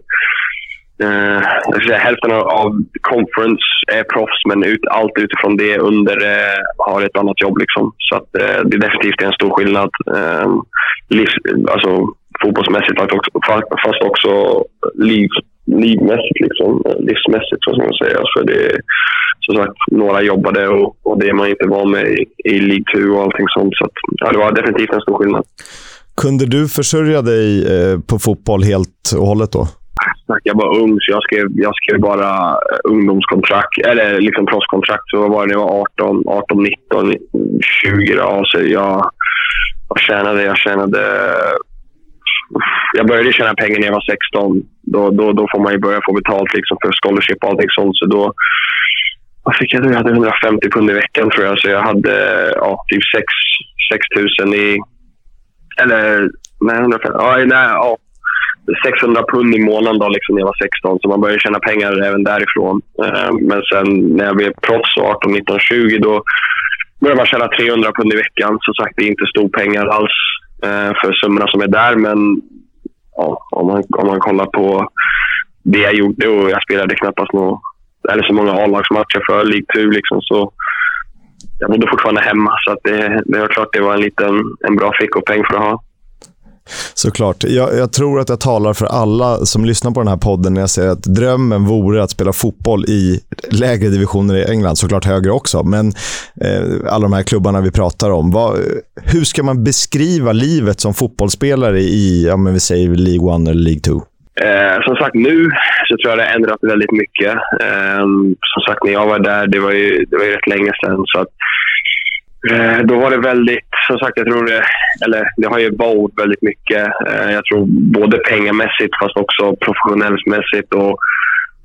Speaker 8: Uh, säga, hälften av conference är proffs, men ut, allt utifrån det under uh, har ett annat jobb. Liksom. Så att, uh, det är definitivt en stor skillnad. Uh, livs, alltså, fotbollsmässigt, fast också liv, livmässigt, liksom, livsmässigt. Så ska man säga. Så det, som sagt, några jobbade och, och det man inte var med i, i League 2 och allting sånt. Så att, ja, det var definitivt en stor skillnad.
Speaker 1: Kunde du försörja dig på fotboll helt och hållet då?
Speaker 8: Jag var ung, så jag skrev, jag skrev bara eh, ungdomskontrakt, eller liksom proffskontrakt. Så vad var det jag var 18, 18 19, 20. Då. Så jag, jag tjänade, jag tjänade... Jag började tjäna pengar när jag var 16. Då, då, då får man ju börja få betalt liksom för scholarship och allting sånt. Så då, vad fick jag då? Jag hade 150 pund i veckan tror jag. Så jag hade ja, typ 6, 6 000 i... Eller nej, 150, ja, nej, ja, 600 pund i månaden då, liksom, när jag var 16, så man började tjäna pengar även därifrån. Eh, men sen när jag blev proffs 18, 19, 20 då började man tjäna 300 pund i veckan. Som sagt, det är inte stor pengar alls eh, för summorna som är där, men ja, om, man, om man kollar på det jag gjorde och jag spelade knappast nå, eller så många A-lagsmatcher för League liksom, så jag bodde fortfarande hemma. Så att det, det var klart det var en, liten, en bra fickopeng för att ha.
Speaker 1: Såklart. Jag, jag, tror att jag talar för alla som lyssnar på den här podden när jag säger att drömmen vore att spela fotboll i lägre divisioner i England, såklart högre också. Men eh, alla de här klubbarna vi pratar om. Vad, hur ska man beskriva livet som fotbollsspelare i, ja, men vi säger League 1 eller League 2?
Speaker 8: Eh, som sagt, nu så tror jag det har ändrat väldigt mycket. Eh, som sagt, när jag var där, det var ju, det var ju rätt länge sedan. Så att, Eh, då var det väldigt, som sagt, jag tror det, eller det har ju varit väldigt mycket. Eh, jag tror både pengamässigt fast också professionellsmässigt och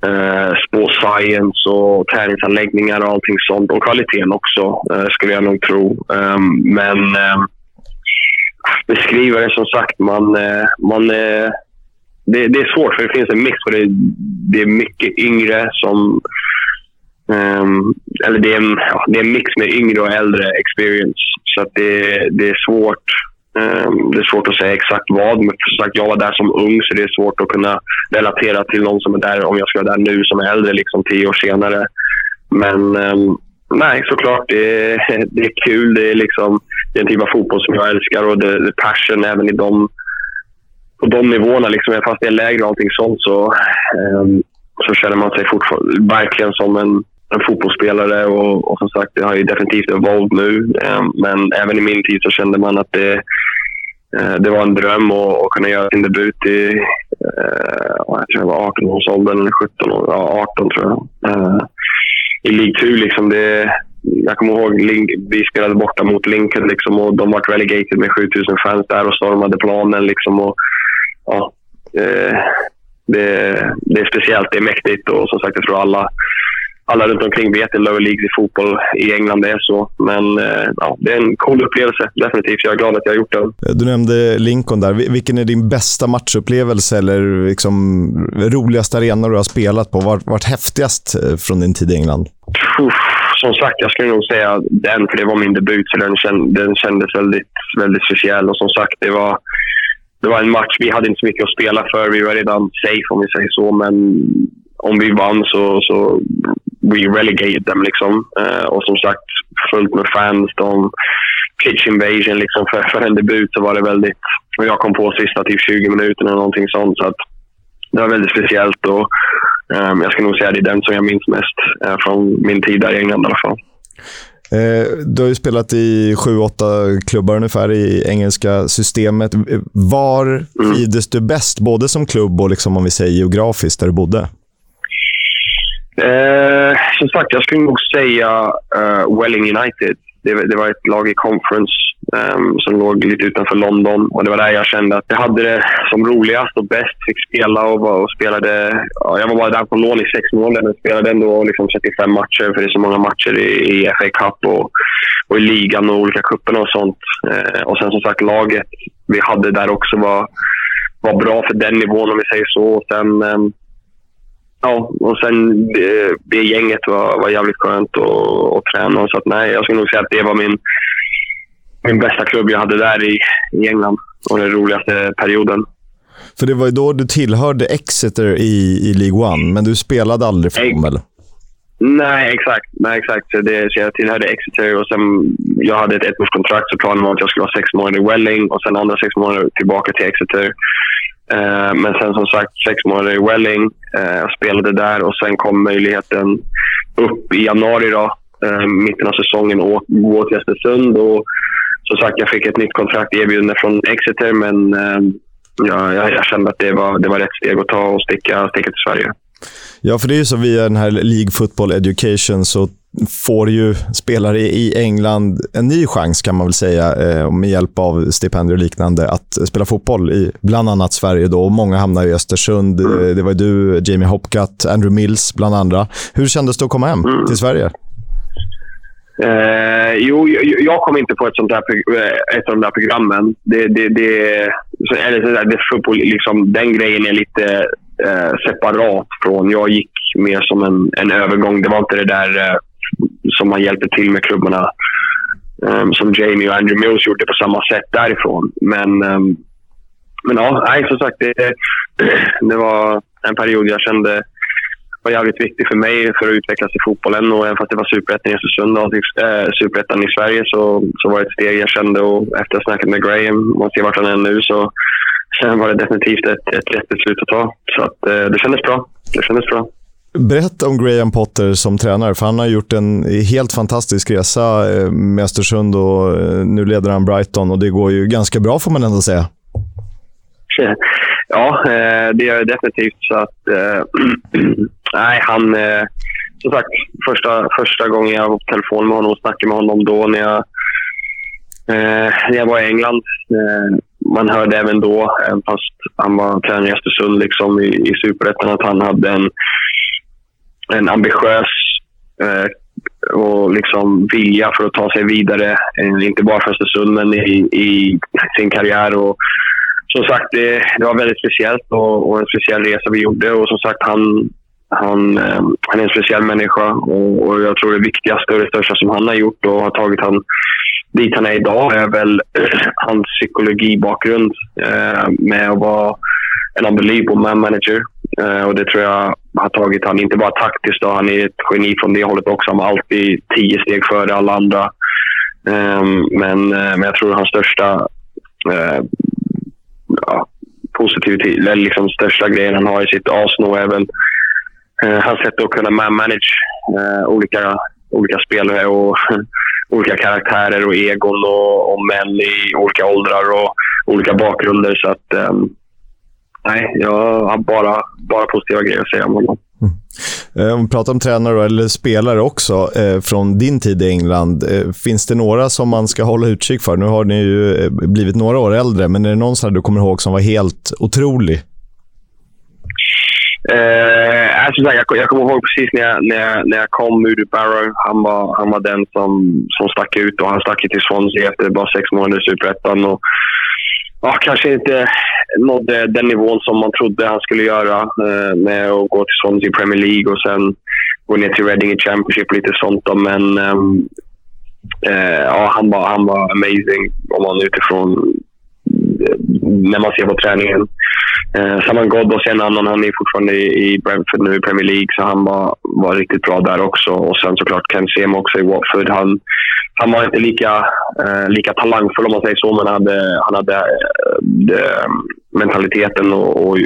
Speaker 8: eh, science och träningsanläggningar och allting sånt. Och kvaliteten också, eh, skulle jag nog tro. Eh, men eh, beskriva det som sagt, man, eh, man eh, det, det, är svårt för det finns en mix. För det, det är mycket yngre som Um, eller det är, en, ja, det är en mix med yngre och äldre experience. Så det, det är svårt um, det är svårt att säga exakt vad. Men för sagt, jag var där som ung så det är svårt att kunna relatera till någon som är där om jag ska vara där nu som är äldre, liksom tio år senare. Men um, nej, såklart. Det är, det är kul. Det är, liksom, det är en typ av fotboll som jag älskar och det, det är passion även i de, på de nivåerna. Liksom, fast det är lägre och allting sånt så, så känner man sig fortfarande verkligen som en en fotbollsspelare och, och som sagt, jag har ju definitivt evolved nu. Ehm, men även i min tid så kände man att det, eh, det var en dröm att, att kunna göra sin debut i eh, jag tror jag var 18-årsåldern eller 17 år, ja, 18 tror jag. Ehm, I League 2 liksom. Det, jag kommer ihåg vi spelade borta mot Lincoln liksom, och de var relegated med 7000 fans där och stormade planen. Liksom, och, ja, eh, det, det är speciellt, det är mäktigt och som sagt jag tror alla alla runt omkring vet att lower leagues i fotboll i England är så. Men eh, ja, det är en cool upplevelse, definitivt. Jag är glad att jag har gjort det.
Speaker 1: Du nämnde Lincoln där. Vilken är din bästa matchupplevelse eller liksom roligaste arena du har spelat på? Vart, vart häftigast eh, från din tid i England?
Speaker 8: som sagt, jag skulle nog säga den, för det var min debut. Så den, känd, den kändes väldigt, väldigt speciell. Och som sagt, det var, det var en match. Vi hade inte så mycket att spela för. Vi var redan safe, om vi säger så. Men om vi vann så, så we relegate dem. Liksom. Uh, och som sagt, fullt med fans. De, pitch invasion liksom, för, för en debut så var det väldigt... Och jag kom på sista typ 20 minuterna eller någonting sånt. Så att det var väldigt speciellt. Och, um, jag skulle nog säga att det är den som jag minns mest uh, från min tid där i England i alla fall.
Speaker 1: Eh, du har ju spelat i sju, åtta klubbar ungefär i engelska systemet. Var mm. trivdes du bäst, både som klubb och liksom, om vi säger geografiskt, där du bodde?
Speaker 8: Eh, som sagt, jag skulle nog säga uh, Welling United. Det, det, var ett lag i conference um, som låg lite utanför London. Och Det var där jag kände att jag hade det som roligast och bäst. Fick spela och, och spelade... Ja, jag var bara där på lån i sex månader men spelade ändå liksom 35 matcher för det är så många matcher i, i FA Cup och, och i ligan och olika cuperna och sånt. Eh, och sen som sagt, laget vi hade där också var, var bra för den nivån om vi säger så. Och sen, eh, ja, och sen det, det gänget var, var jävligt skönt att, att träna. Så att, nej, jag skulle nog säga att det var min, min bästa klubb jag hade där i, i England och den roligaste perioden.
Speaker 1: För det var ju då du tillhörde Exeter i, i League One, men du spelade aldrig för dem, eller?
Speaker 8: Nej, exakt. Nej, exakt. Så det, så jag tillhörde Exeter och sen, jag hade ett ettårskontrakt så planen var att jag skulle ha sex månader i Welling och sen andra sex månader tillbaka till Exeter. Uh, men sen som sagt, sex månader i Welling. Uh, jag spelade där och sen kom möjligheten upp i januari, då, uh, mitten av säsongen, att gå till Östersund. Och, som sagt, jag fick ett nytt kontrakt erbjudande från Exeter men ja, jag, jag, kände att det var, det var rätt steg att ta och sticka, sticka till Sverige.
Speaker 1: Ja, för det är ju så via den här League Football Education så får ju spelare i England en ny chans kan man väl säga eh, med hjälp av stipendier och liknande att spela fotboll i bland annat Sverige. Då. Många hamnar i Östersund. Mm. Det var du, Jamie Hopcat, Andrew Mills bland andra. Hur kändes det att komma hem mm. till Sverige?
Speaker 8: Eh, jo, jag, kom inte på ett, sånt där, eh, ett av de där programmen. Det, det, det, eller det, fotboll, liksom, den grejen är lite eh, separat från... Jag gick mer som en, en övergång. Det var inte det där eh, som man hjälpte till med klubbarna um, som Jamie och Andrew Mills gjorde på samma sätt därifrån. Men, um, men ja, nej, som sagt, det, det var en period jag kände var jävligt viktig för mig för att utvecklas i fotbollen. Och även fast det var superettan i Östersund och äh, superettan i Sverige så, så var det ett steg jag kände. Och efter att ha snackat med Graham, och se vart han är nu, så sen var det definitivt ett, ett rätt beslut att ta. Så att, äh, det kändes bra. Det kändes bra.
Speaker 1: Berätta om Graham Potter som tränare, för han har gjort en helt fantastisk resa eh, med Östersund och nu leder han Brighton och det går ju ganska bra får man ändå säga.
Speaker 8: Ja, det gör det definitivt. Så att, nej, han... Eh, som sagt, första, första gången jag var på telefon med honom och snackade med honom då när jag, eh, när jag var i England. Eh, man hörde även då, även fast han var tränare i Östersund liksom, i, i Superettan, att han hade en, en ambitiös eh, och liksom vilja för att ta sig vidare. Eh, inte bara för Östersund, men i, i sin karriär. Och, som sagt, det, det var väldigt speciellt och, och, en speciell resa vi gjorde. Och som sagt, han, han, eh, han är en speciell människa och, och, jag tror det viktigaste och det största som han har gjort och har tagit han dit han är idag är väl hans psykologibakgrund eh, med att vara en unbelievable man manager. Eh, och det tror jag har tagit han, inte bara taktiskt, då, han är ett geni från det hållet också. Han var alltid tio steg före alla andra. Eh, men, eh, men jag tror hans största eh, ja, positivitet, eller liksom största grejen han har i sitt Arsenal är väl eh, hans sätt att kunna manage eh, olika, olika spelare och olika karaktärer och egon och, och män i olika åldrar och olika bakgrunder. Så att, um, nej, jag har bara, bara positiva grejer att säga om honom. Mm.
Speaker 1: Eh, om vi pratar om tränare eller spelare också eh, från din tid i England. Eh, finns det några som man ska hålla utkik för? Nu har ni ju eh, blivit några år äldre, men är det någon som du kommer ihåg som var helt otrolig?
Speaker 8: Eh, alltså, jag, jag kommer ihåg precis när jag, när jag, när jag kom, Moody Barrow. Han var, han var den som, som stack ut och han stack till Swansea efter bara sex månader i Superettan. Ja, kanske inte nådde den nivån som man trodde han skulle göra eh, med att gå till Swansea i Premier League och sen gå ner till Reading i Championship och lite sånt. Då. Men ehm, eh, ja, han, var, han var amazing om man utifrån när man ser på träningen. Eh, Saman Ghoddos är en annan. Han är fortfarande i Brentford nu i Premier League, så han var, var riktigt bra där också. Och sen såklart Ken Sema också i Watford. Han, han var inte lika, eh, lika talangfull om man säger så, men han hade, han hade eh, mentaliteten och, och,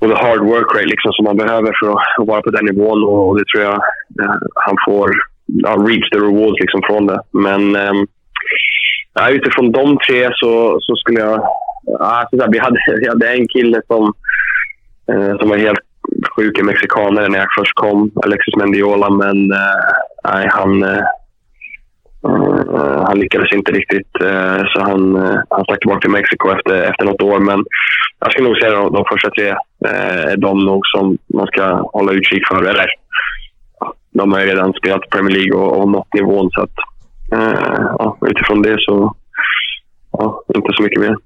Speaker 8: och the hard work rate liksom, som man behöver för att, att vara på den nivån. Och, och det tror jag eh, han får ja, reach the rewards liksom, från det. Men eh, utifrån de tre så, så skulle jag... Ja, alltså, så vi, hade, vi hade en kille som, eh, som var helt sjuk, i mexikaner när jag först kom, Alexis Mendiola, men eh, han, eh, eh, han lyckades inte riktigt. Eh, så han, eh, han stack tillbaka till Mexiko efter, efter något år. Men jag skulle nog säga att de, de första tre eh, är de nog som man ska hålla utkik för. Eller, de har ju redan spelat Premier League och, och nått nivån. Så att, eh, ja, utifrån det så, ja, inte så mycket mer.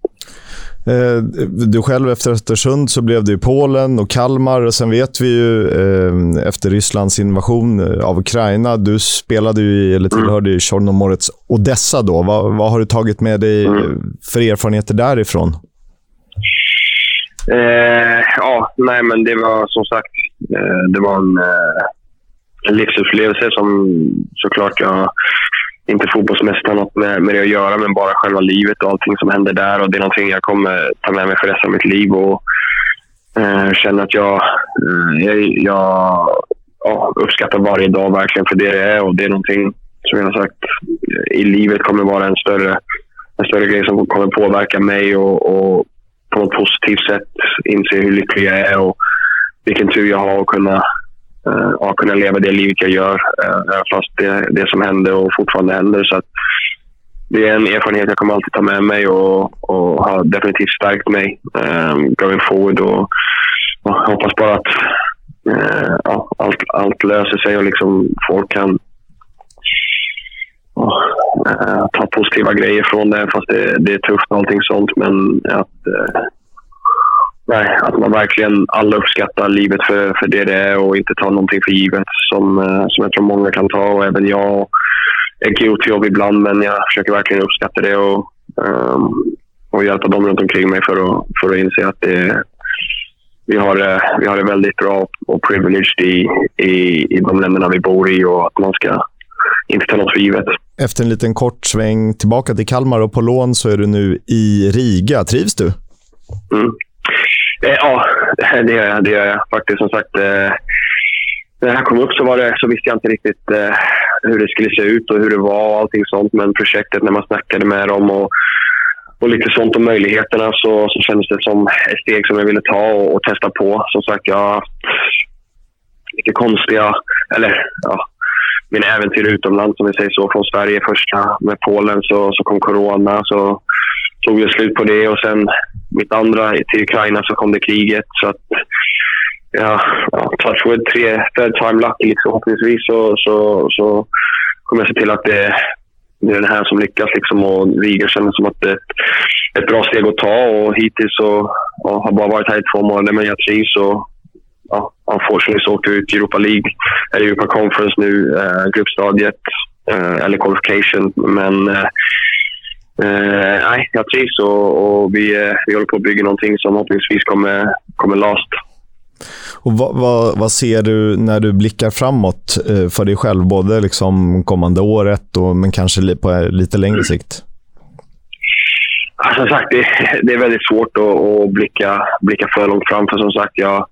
Speaker 1: Eh, du själv efter Östersund så blev det ju Polen och Kalmar och sen vet vi ju eh, efter Rysslands invasion eh, av Ukraina, du spelade ju eller tillhörde ju Tjornomorets Odessa då. Vad, vad, har du tagit med dig eh, för erfarenheter därifrån?
Speaker 8: Eh, ja, nej men det var som sagt, eh, det var en, en livsupplevelse som såklart jag inte fotbollsmästaren har något med, med det att göra, men bara själva livet och allting som händer där. Och Det är någonting jag kommer ta med mig för resten av mitt liv. Och eh, känner att jag, eh, jag, jag ja, uppskattar varje dag verkligen för det det är. Och Det är någonting som jag har sagt eh, i livet kommer vara en större, en större grej som kommer påverka mig och, och på något positivt sätt inse hur lycklig jag är och vilken tur jag har att kunna uh, ja, kunna leva det livet jag gör. Eh, fast det, det som hände och fortfarande händer. Så att det är en erfarenhet jag kommer alltid ta med mig och, och har definitivt stärkt mig eh, um, going forward. Och, och hoppas bara att uh, ja, allt, allt löser sig och liksom folk kan uh, ta positiva grejer från det. Fast det, det är tufft och allting sånt. Men att nej, att man verkligen alla uppskattar livet för, för det det är och inte tar någonting för givet som, eh, som jag tror många kan ta. Och även jag är guilty av ibland, men jag försöker verkligen uppskatta det och, um, och hjälpa dem runt omkring mig för att, för att inse att det, vi, har, vi har det väldigt bra och privileged i, i, i de länderna vi bor i och att man ska inte ta något för givet.
Speaker 1: Efter en liten kort sväng tillbaka till Kalmar och på lån så är du nu i Riga. Trivs du?
Speaker 8: Mm. Eh, ja, det gör jag. Det gör jag faktiskt. Som sagt, eh, när det här kom upp så, var det, så visste jag inte riktigt eh, hur det skulle se ut och hur det var och allting sånt. Men projektet, när man snackade med dem och, och lite sånt om möjligheterna så, så kändes det som ett steg som jag ville ta och, och testa på. Som sagt, jag har haft lite konstiga, eller ja, mina äventyr utomlands om vi säger så. Från Sverige första, med Polen så, så kom corona. Så tog det slut på det och sen mitt andra till Ukraina så kom det kriget. Så att, ja, ja touchwood, tre, third time lucky liksom, förhoppningsvis så, så, så kommer jag se till att det, det är den här som lyckas. Liksom, och Riga kändes som att det är ett bra steg att ta och hittills så ja, har bara varit här i två månader men jag trivs. Och, ja, unfortunately så åkte vi ut i Europa League, eller Europa Conference nu, eh, gruppstadiet, eh, eller qualification. Men eh, Eh, nej, jag trivs och, och vi, eh, vi håller på att bygga någonting som förhoppningsvis kommer, kommer last.
Speaker 1: Och vad, vad, vad, ser du när du blickar framåt eh, för dig själv, både liksom kommande året och, men kanske på lite längre sikt?
Speaker 8: Ja, som sagt, det, det är väldigt svårt att, att, blicka, blicka för långt fram. För som sagt, jag,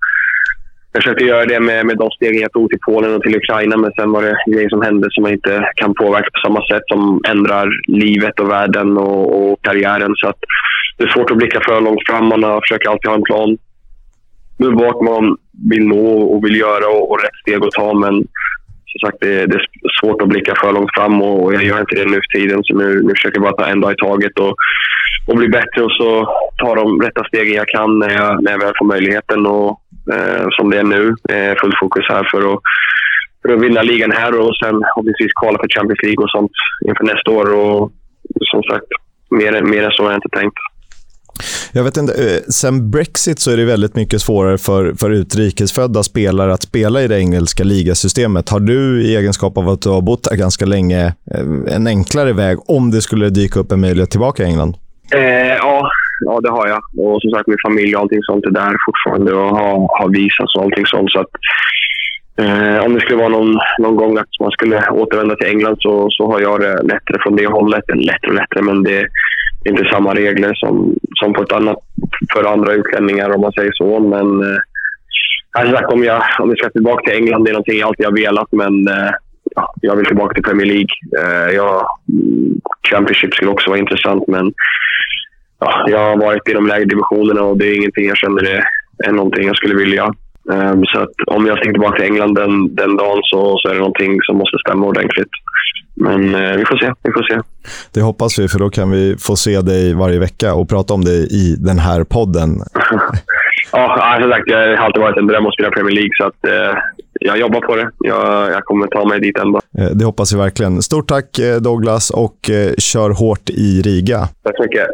Speaker 8: jag försökte göra det med, med de stegen jag tog till Polen och till Ukraina men sen var det grejer som hände som man inte kan påverka på samma sätt som ändrar livet och världen och, och karriären. Så att det är svårt att blicka för långt fram. Man försöker alltid ha en plan med vart man vill nå och vill göra och, och rätt steg att ta. Men som sagt, det, det, är svårt att blicka för långt fram och, jag gör inte det nu för tiden. Så nu, nu försöker jag bara ta en dag i taget och, och bli bättre och så ta de rätta stegen jag kan när jag, när jag väl får möjligheten. Och, eh, som det är nu. Eh, fullt fokus här för att, för att vinna ligan här och sen förhoppningsvis kvala för Champions League och sånt inför nästa år. Och som sagt, mer, mer än så har jag inte tänkt.
Speaker 1: Jag vet inte, eh, sen Brexit så är det väldigt mycket svårare för, för utrikesfödda spelare att spela i det engelska ligasystemet. Har du i egenskap av att du har bott där ganska länge eh, en enklare väg om det skulle dyka upp en möjlighet tillbaka i England?
Speaker 8: Eh, ja, ja, det har jag. Och som sagt, min familj och allting sånt är där fortfarande och har, har visats och allting sånt. Så att, eh, om det skulle vara någon, någon gång att man skulle återvända till England så, så har jag det lättare från det hållet. Lättare och lättare, men det är inte samma regler som, som på ett annat, för andra utlänningar om man säger så. Men eh, alltså, om, jag, om jag ska tillbaka till England, det är någonting jag alltid har velat. Men eh, ja, jag vill tillbaka till Premier League. Eh, jag, Championship skulle också vara intressant, men ja, jag har varit i de lägre divisionerna och det är ingenting jag känner är, är någonting jag skulle vilja. Um, så att om jag sticker tillbaka till England den, den dagen så, så är det någonting som måste stämma ordentligt. Men uh, vi får se. Vi får se.
Speaker 1: Det hoppas vi, för då kan vi få se dig varje vecka och prata om dig i den här podden.
Speaker 8: ja, som sagt, det har alltid varit en dröm att spela Premier League. Så att, uh, jag jobbar på det. Jag, jag kommer ta mig dit ändå.
Speaker 1: Eh, Det hoppas vi verkligen. Stort tack eh, Douglas och eh, kör hårt i Riga.
Speaker 8: Tack så mycket.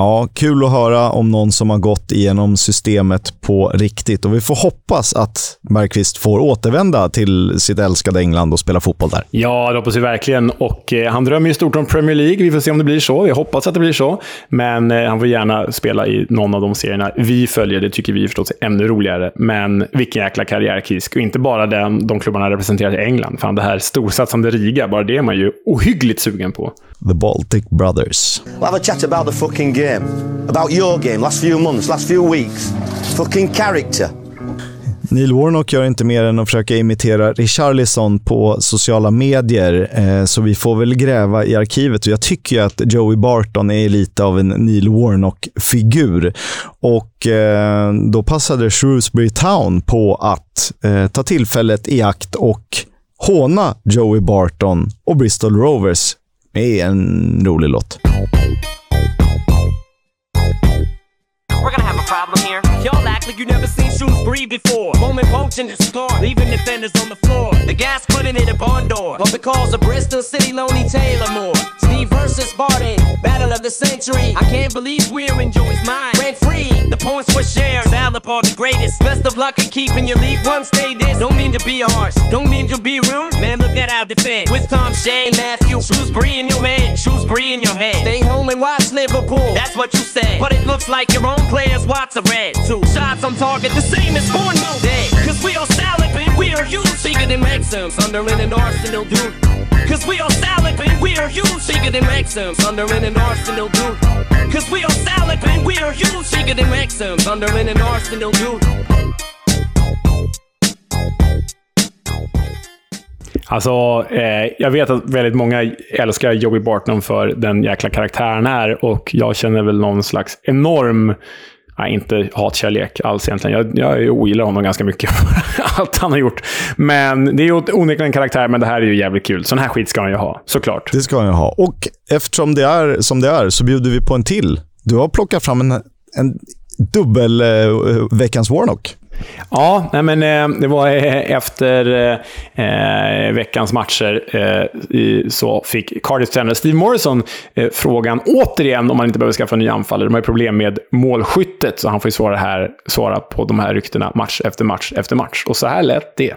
Speaker 1: Ja, kul att höra om någon som har gått igenom systemet på riktigt. Och Vi får hoppas att Bergqvist får återvända till sitt älskade England och spela fotboll där.
Speaker 2: Ja, det hoppas vi verkligen. Och eh, han drömmer ju stort om Premier League. Vi får se om det blir så. Vi hoppas att det blir så. Men eh, han får gärna spela i någon av de serierna vi följer. Det tycker vi förstås är ännu roligare. Men vilken jäkla karriärkisk. Och inte bara den, de klubbarna representerar i England. Fan, det här storsatsande Riga, bara det är man ju ohyggligt sugen på.
Speaker 1: The Baltic Brothers.
Speaker 9: We'll have a chat about the fucking game. About your game, last few months, last few weeks. Fucking character.
Speaker 1: Neil Warnock gör inte mer än att försöka imitera Richarlison på sociala medier, eh, så vi får väl gräva i arkivet. Och jag tycker ju att Joey Barton är lite av en Neil Warnock-figur. Och eh, då passade Shrewsbury Town på att eh, ta tillfället i akt och håna Joey Barton och Bristol Rovers med en rolig låt.
Speaker 10: Problem here. Y'all act like you never seen shoes breathe before. Moment poaching the score, leaving defenders on the floor. The gas it at barn door. But because of Bristol City, Loney Taylor Moore. Steve versus Barty, battle of the century. I can't believe we're in Joey's mind. Rent free, the points were shared. Sal Paul the greatest. Best of luck in keeping your league one stay this. Don't mean to be harsh, don't mean to be rude. Man, look at our defense. With Tom Shane, Matthew, Shrewsbury in your man, Shrewsbury in your head. Stay home and watch Liverpool. That's what you said. But it looks like your own players watch spots a red. Two shots on target, the same as four no Dead. Cause we are salad, and we are you. Bigger than Wrexham, Sunderland and Arsenal, dude. Cause we are salad, and we are you. Bigger than Wrexham, Sunderland and Arsenal, dude. Cause we are salad, and we are you. Bigger than Wrexham, Sunderland and Arsenal, dude.
Speaker 2: Alltså, eh, jag vet att väldigt många älskar Joey Barton för den jäkla karaktären är och jag känner väl någon slags enorm, nej, inte hatkärlek alls egentligen. Jag, jag ogillar honom ganska mycket för allt han har gjort. Men det är ju onekligen en karaktär, men det här är ju jävligt kul. Sån här skit ska han ju ha, såklart.
Speaker 1: Det ska han ju ha. Och eftersom det är som det är så bjuder vi på en till. Du har plockat fram en, en dubbel eh, veckans Warnock.
Speaker 2: Ja, nej men, eh, det var eh, efter eh, veckans matcher eh, i, så fick Cardiffs tränare Steve Morrison frågan återigen om man inte behöver skaffa en ny anfallare. De har ju problem med målskyttet, så han får ju svara, här, svara på de här ryktena match efter match efter match. Och så här lät det.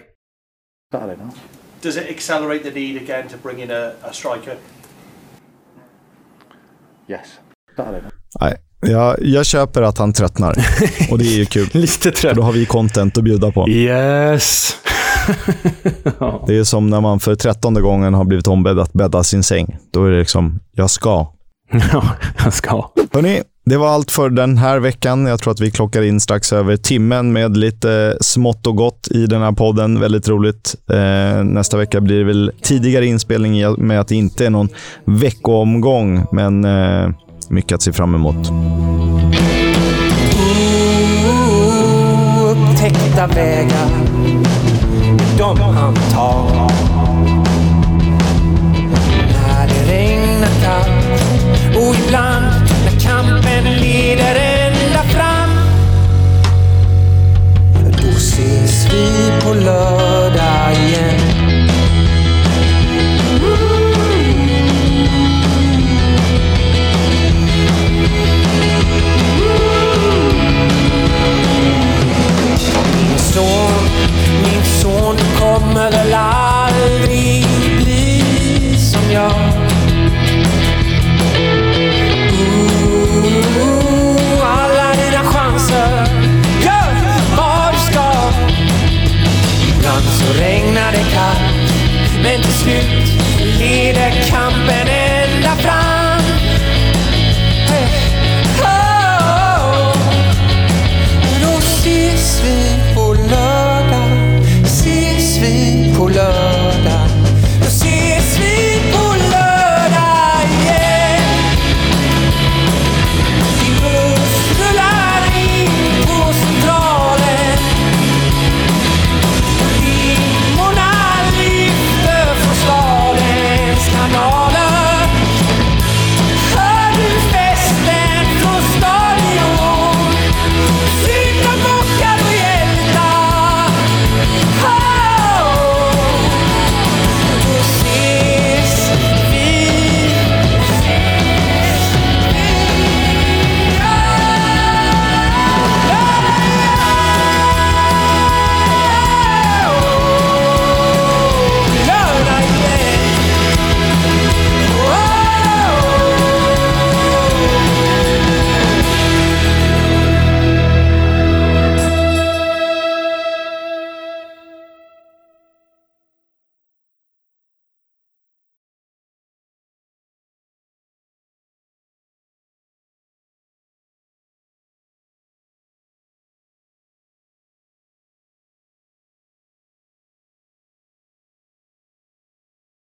Speaker 11: Does it accelerate the need again to bring in a, a striker?
Speaker 7: Yes.
Speaker 1: Nej, jag, jag köper att han tröttnar. Och det är ju kul.
Speaker 2: Lite trött.
Speaker 1: Då har vi content att bjuda på.
Speaker 2: Yes!
Speaker 1: Det är som när man för trettonde gången har blivit ombedd att bädda sin säng. Då är det liksom, jag ska.
Speaker 2: Ja, jag ska.
Speaker 1: Hörni, det var allt för den här veckan. Jag tror att vi klockar in strax över timmen med lite smått och gott i den här podden. Väldigt roligt. Eh, nästa vecka blir det väl tidigare inspelning med att det inte är någon veckoomgång, men eh, mycket att se fram emot.
Speaker 10: Upptäckta vägar, de han tar.